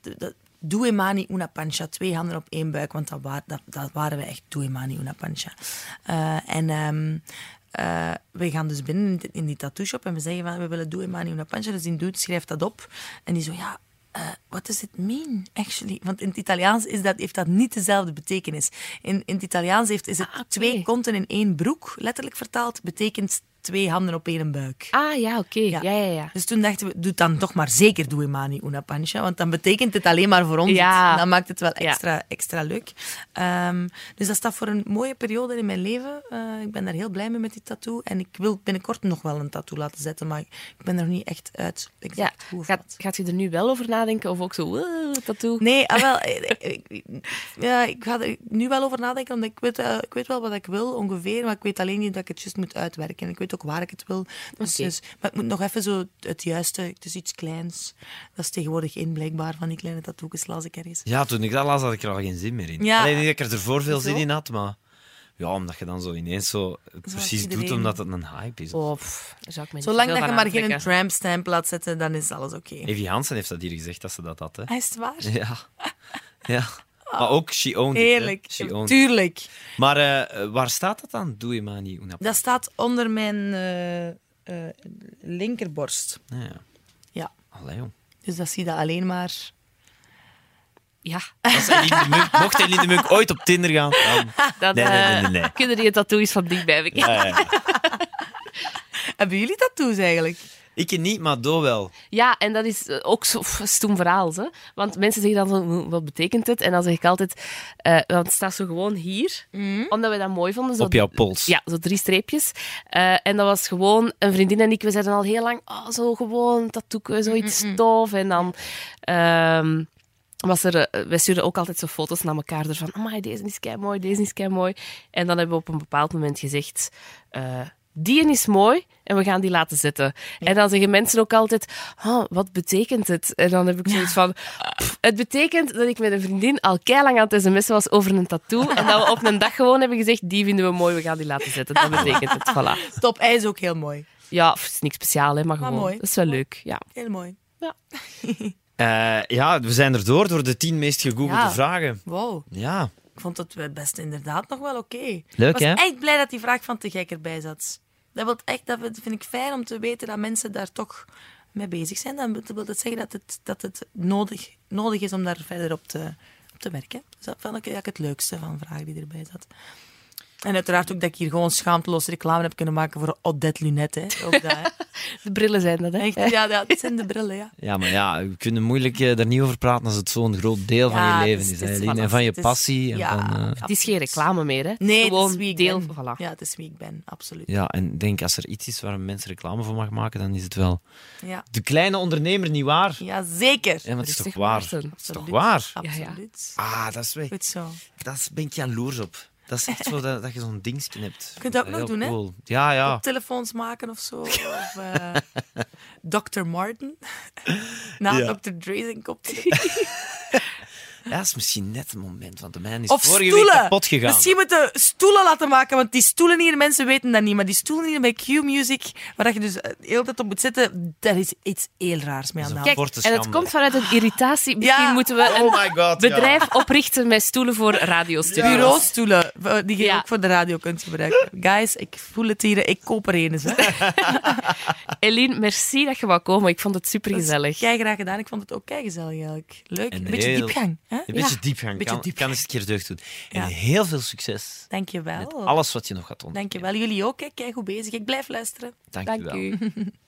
C: Due mani una pancia. Twee handen op één buik, want dat, wa- dat, dat waren we echt. Due mani una pancia. Eh, en ehm, eh, we gaan dus binnen in die, in die tattoo shop en we zeggen van, we willen due mani una pancia. Dus die dude schrijft dat op. En die zo, ja, eh, what does it mean, actually? Want in het Italiaans is dat, heeft dat niet dezelfde betekenis. In, in het Italiaans heeft, is het
D: Ah,
C: twee konten in één broek, letterlijk vertaald, betekent twee handen op één buik.
D: Ah, ja, oké. Ja. ja, ja,
C: Dus toen dachten we, doe dan toch maar zeker Due Mani Una Pancia, want dan betekent het alleen maar voor ons.
D: Ja.
C: Dan maakt het wel extra, extra leuk. Ehm, dus dat staat voor een mooie periode in mijn leven. Eh, ik ben daar heel blij mee met die tattoo. En ik wil binnenkort nog wel een tattoo laten zetten, maar ik ben er nog niet echt uit.
D: Ja,
C: hoe
D: gaat, gaat je er nu wel over nadenken? Of ook zo, uh, tattoo?
C: Nee, ah, wel, <laughs> eh, ik, ik- ja, ik ga er nu wel over nadenken, omdat ik weet, eh, ik weet wel wat ik wil, ongeveer, maar ik weet alleen niet dat ik het juist moet uitwerken. En ik weet ook waar ik het wil. Dus, dus- maar ik moet nog even zo het juiste, het is iets kleins. Dat is tegenwoordig in, blijkbaar, van die kleine tattoos, las ik ergens.
B: Ja, toen ik dat las, had ik er al geen zin meer in.
C: Ja.
B: Alleen niet dat ik er ervoor veel
C: Zo?
B: zin in had, maar... Ja, omdat je dan zo ineens zo het precies doet omdat het een hype is.
D: Oh, pff,
C: Zolang dat je maar geen
D: aantrekken.
C: tramp-stamp laat zetten, dan is alles oké.
B: Evie Hansen heeft dat hier gezegd, dat ze dat had. Hè?
C: Ah, Is het waar?
B: Ja. ja. Maar ook She Owned It.
C: Heerlijk.
B: She owned it.
C: Tuurlijk.
B: Maar eh, waar staat dat dan? Doe je maar niet.
C: Dat staat onder mijn eh, eh, linkerborst.
B: Ja, ja.
C: Ja.
B: Allee, jong.
C: Dus dat zie je alleen maar...
D: Ja,
B: Als Eline de Munk, mocht Eline de Munk ooit op Tinder gaan, dan... <laughs>
D: dan
B: Nee, nee, nee,
D: eh, kunnen die tattoos van dichtbij bekijken.
B: Ja, ja, ja. <laughs>
C: Hebben jullie tattoos eigenlijk?
B: Ik niet, maar Do wel.
D: Ja, en dat is eh, ook zo'n stoem verhaal. Hè? Want mensen zeggen dan, zo, "Hm, wat betekent het? En dan zeg ik altijd, eh, want het staat zo gewoon hier, omdat we dat mooi vonden. Zo,
B: Op jouw pols.
D: Ja, zo drie streepjes. Eh, en dat was gewoon, een vriendin en ik, we zeiden al heel lang, oh, zo gewoon, tattoo, zoiets stof. En dan... ehm, was er, wij sturen ook altijd zo foto's naar elkaar ervan. Amai, deze is kei mooi, deze is kei mooi. En dan hebben we op een bepaald moment gezegd: eh, die is mooi en we gaan die laten zitten. En dan zeggen mensen ook altijd: "Ah, wat betekent het? En dan heb ik zoiets van: "Pff, het betekent dat ik met een vriendin al kei lang aan het sms'en was over een tattoo. En dat we op een dag gewoon hebben gezegd: die vinden we mooi, we gaan die laten zitten. Dat betekent het. Voilà.
C: Top, hij is ook heel mooi.
D: Ja, pff, het is niks speciaals, hè, maar
C: Maar
D: gewoon.
C: mooi.
D: Dat is wel leuk. Ja.
C: Heel mooi. <laughs>
B: Eh, ja, we zijn er door, door de tien meest gegoogelde
C: Ja.
B: vragen.
C: Wow.
B: Ja.
C: Ik vond het best inderdaad nog wel oké.
B: Leuk,
C: Ik was
B: hè?
C: echt blij dat die vraag van te gek erbij zat. Dat, wil echt, dat vind ik fijn om te weten dat mensen daar toch mee bezig zijn. Dan wil dat zeggen dat het, dat het nodig, nodig is om daar verder op te, op te werken. Dus dat vond ik eigenlijk het leukste van vragen die erbij zat. En uiteraard ook dat ik hier gewoon schaamteloos reclame heb kunnen maken voor Odette Lunette. Hè. Ook dat, hè. <laughs>
D: De brillen zijn dat, hè?
C: Echt, ja, ja, dat zijn de brillen, ja.
B: Ja, maar ja, we kunnen moeilijk eh, daar niet over praten als het zo'n groot deel van
C: Ja,
B: je
C: het
B: leven
C: is-
B: is.
C: het
B: hè, en van je passie. En
C: Ja.
B: van, eh,
D: Het is geen reclame meer, hè? Het is
C: Nee, het
D: gewoon
C: is wie ik
D: deel.
C: ben.
D: Voilà.
C: Ja, het is wie ik ben, absoluut.
B: ja, en ik denk als er iets is waar een mens reclame voor mag maken, dan is het wel
C: Ja,
B: de kleine ondernemer, niet waar?
C: ja zeker.
B: Ja, maar het is toch
D: Rustig
B: waar?
D: Maarten.
B: Het is toch
C: Absoluut.
B: waar?
D: Ja, ja.
C: Absoluut.
B: Ah, dat is weg.
C: Goed zo.
B: Dat is, ben ik jaloers op. Dat is echt zo dat, dat je zo'n dingetje hebt.
C: Je kunt dat ook nog doen, hè?
B: cool. Ja, ja.
C: telefoons maken of zo. Of eh, <laughs> Dr. Martin. <laughs> Na
B: Ja.
C: Dr. Dre zijn.
B: Ja, dat is misschien net het moment, want de mijn is
C: Of
B: vorige
C: stoelen.
B: week kapot gegaan.
C: Misschien moeten we stoelen laten maken, want die stoelen hier, mensen weten dat niet, maar die stoelen hier bij Q-Music, waar je dus eh, de hele tijd op moet zitten, daar is iets heel raars mee aan de hand.
B: een
D: Kijk, en het komt vanuit een irritatie. Misschien
C: Ja.
D: moeten we een
B: Oh ja.
D: bedrijf oprichten met stoelen voor radiostudio's.
C: Bureaustoelen, eh, die je
D: Ja.
C: ook voor de radio kunt gebruiken. Guys, ik voel het hier, ik koop er een eens. <laughs>
D: Eline, merci dat je wou komen. Ik vond het super gezellig.
C: Kei graag gedaan, ik vond het ook kei gezellig eigenlijk. Leuk,
B: En
C: een beetje
B: heel-
C: diepgang.
B: Een beetje
C: Ja.
B: diepgang.
C: Beetje
B: kan,
C: diepgang.
B: kan eens een keer deugd doen. En
C: Ja.
B: heel veel succes
C: Dank je
B: met
C: wel.
B: alles wat je nog gaat ontdekken.
C: Dank je wel. Jullie ook, kei goed bezig. Ik blijf luisteren.
B: Dank,
D: Dank
B: je wel.
D: u. <laughs>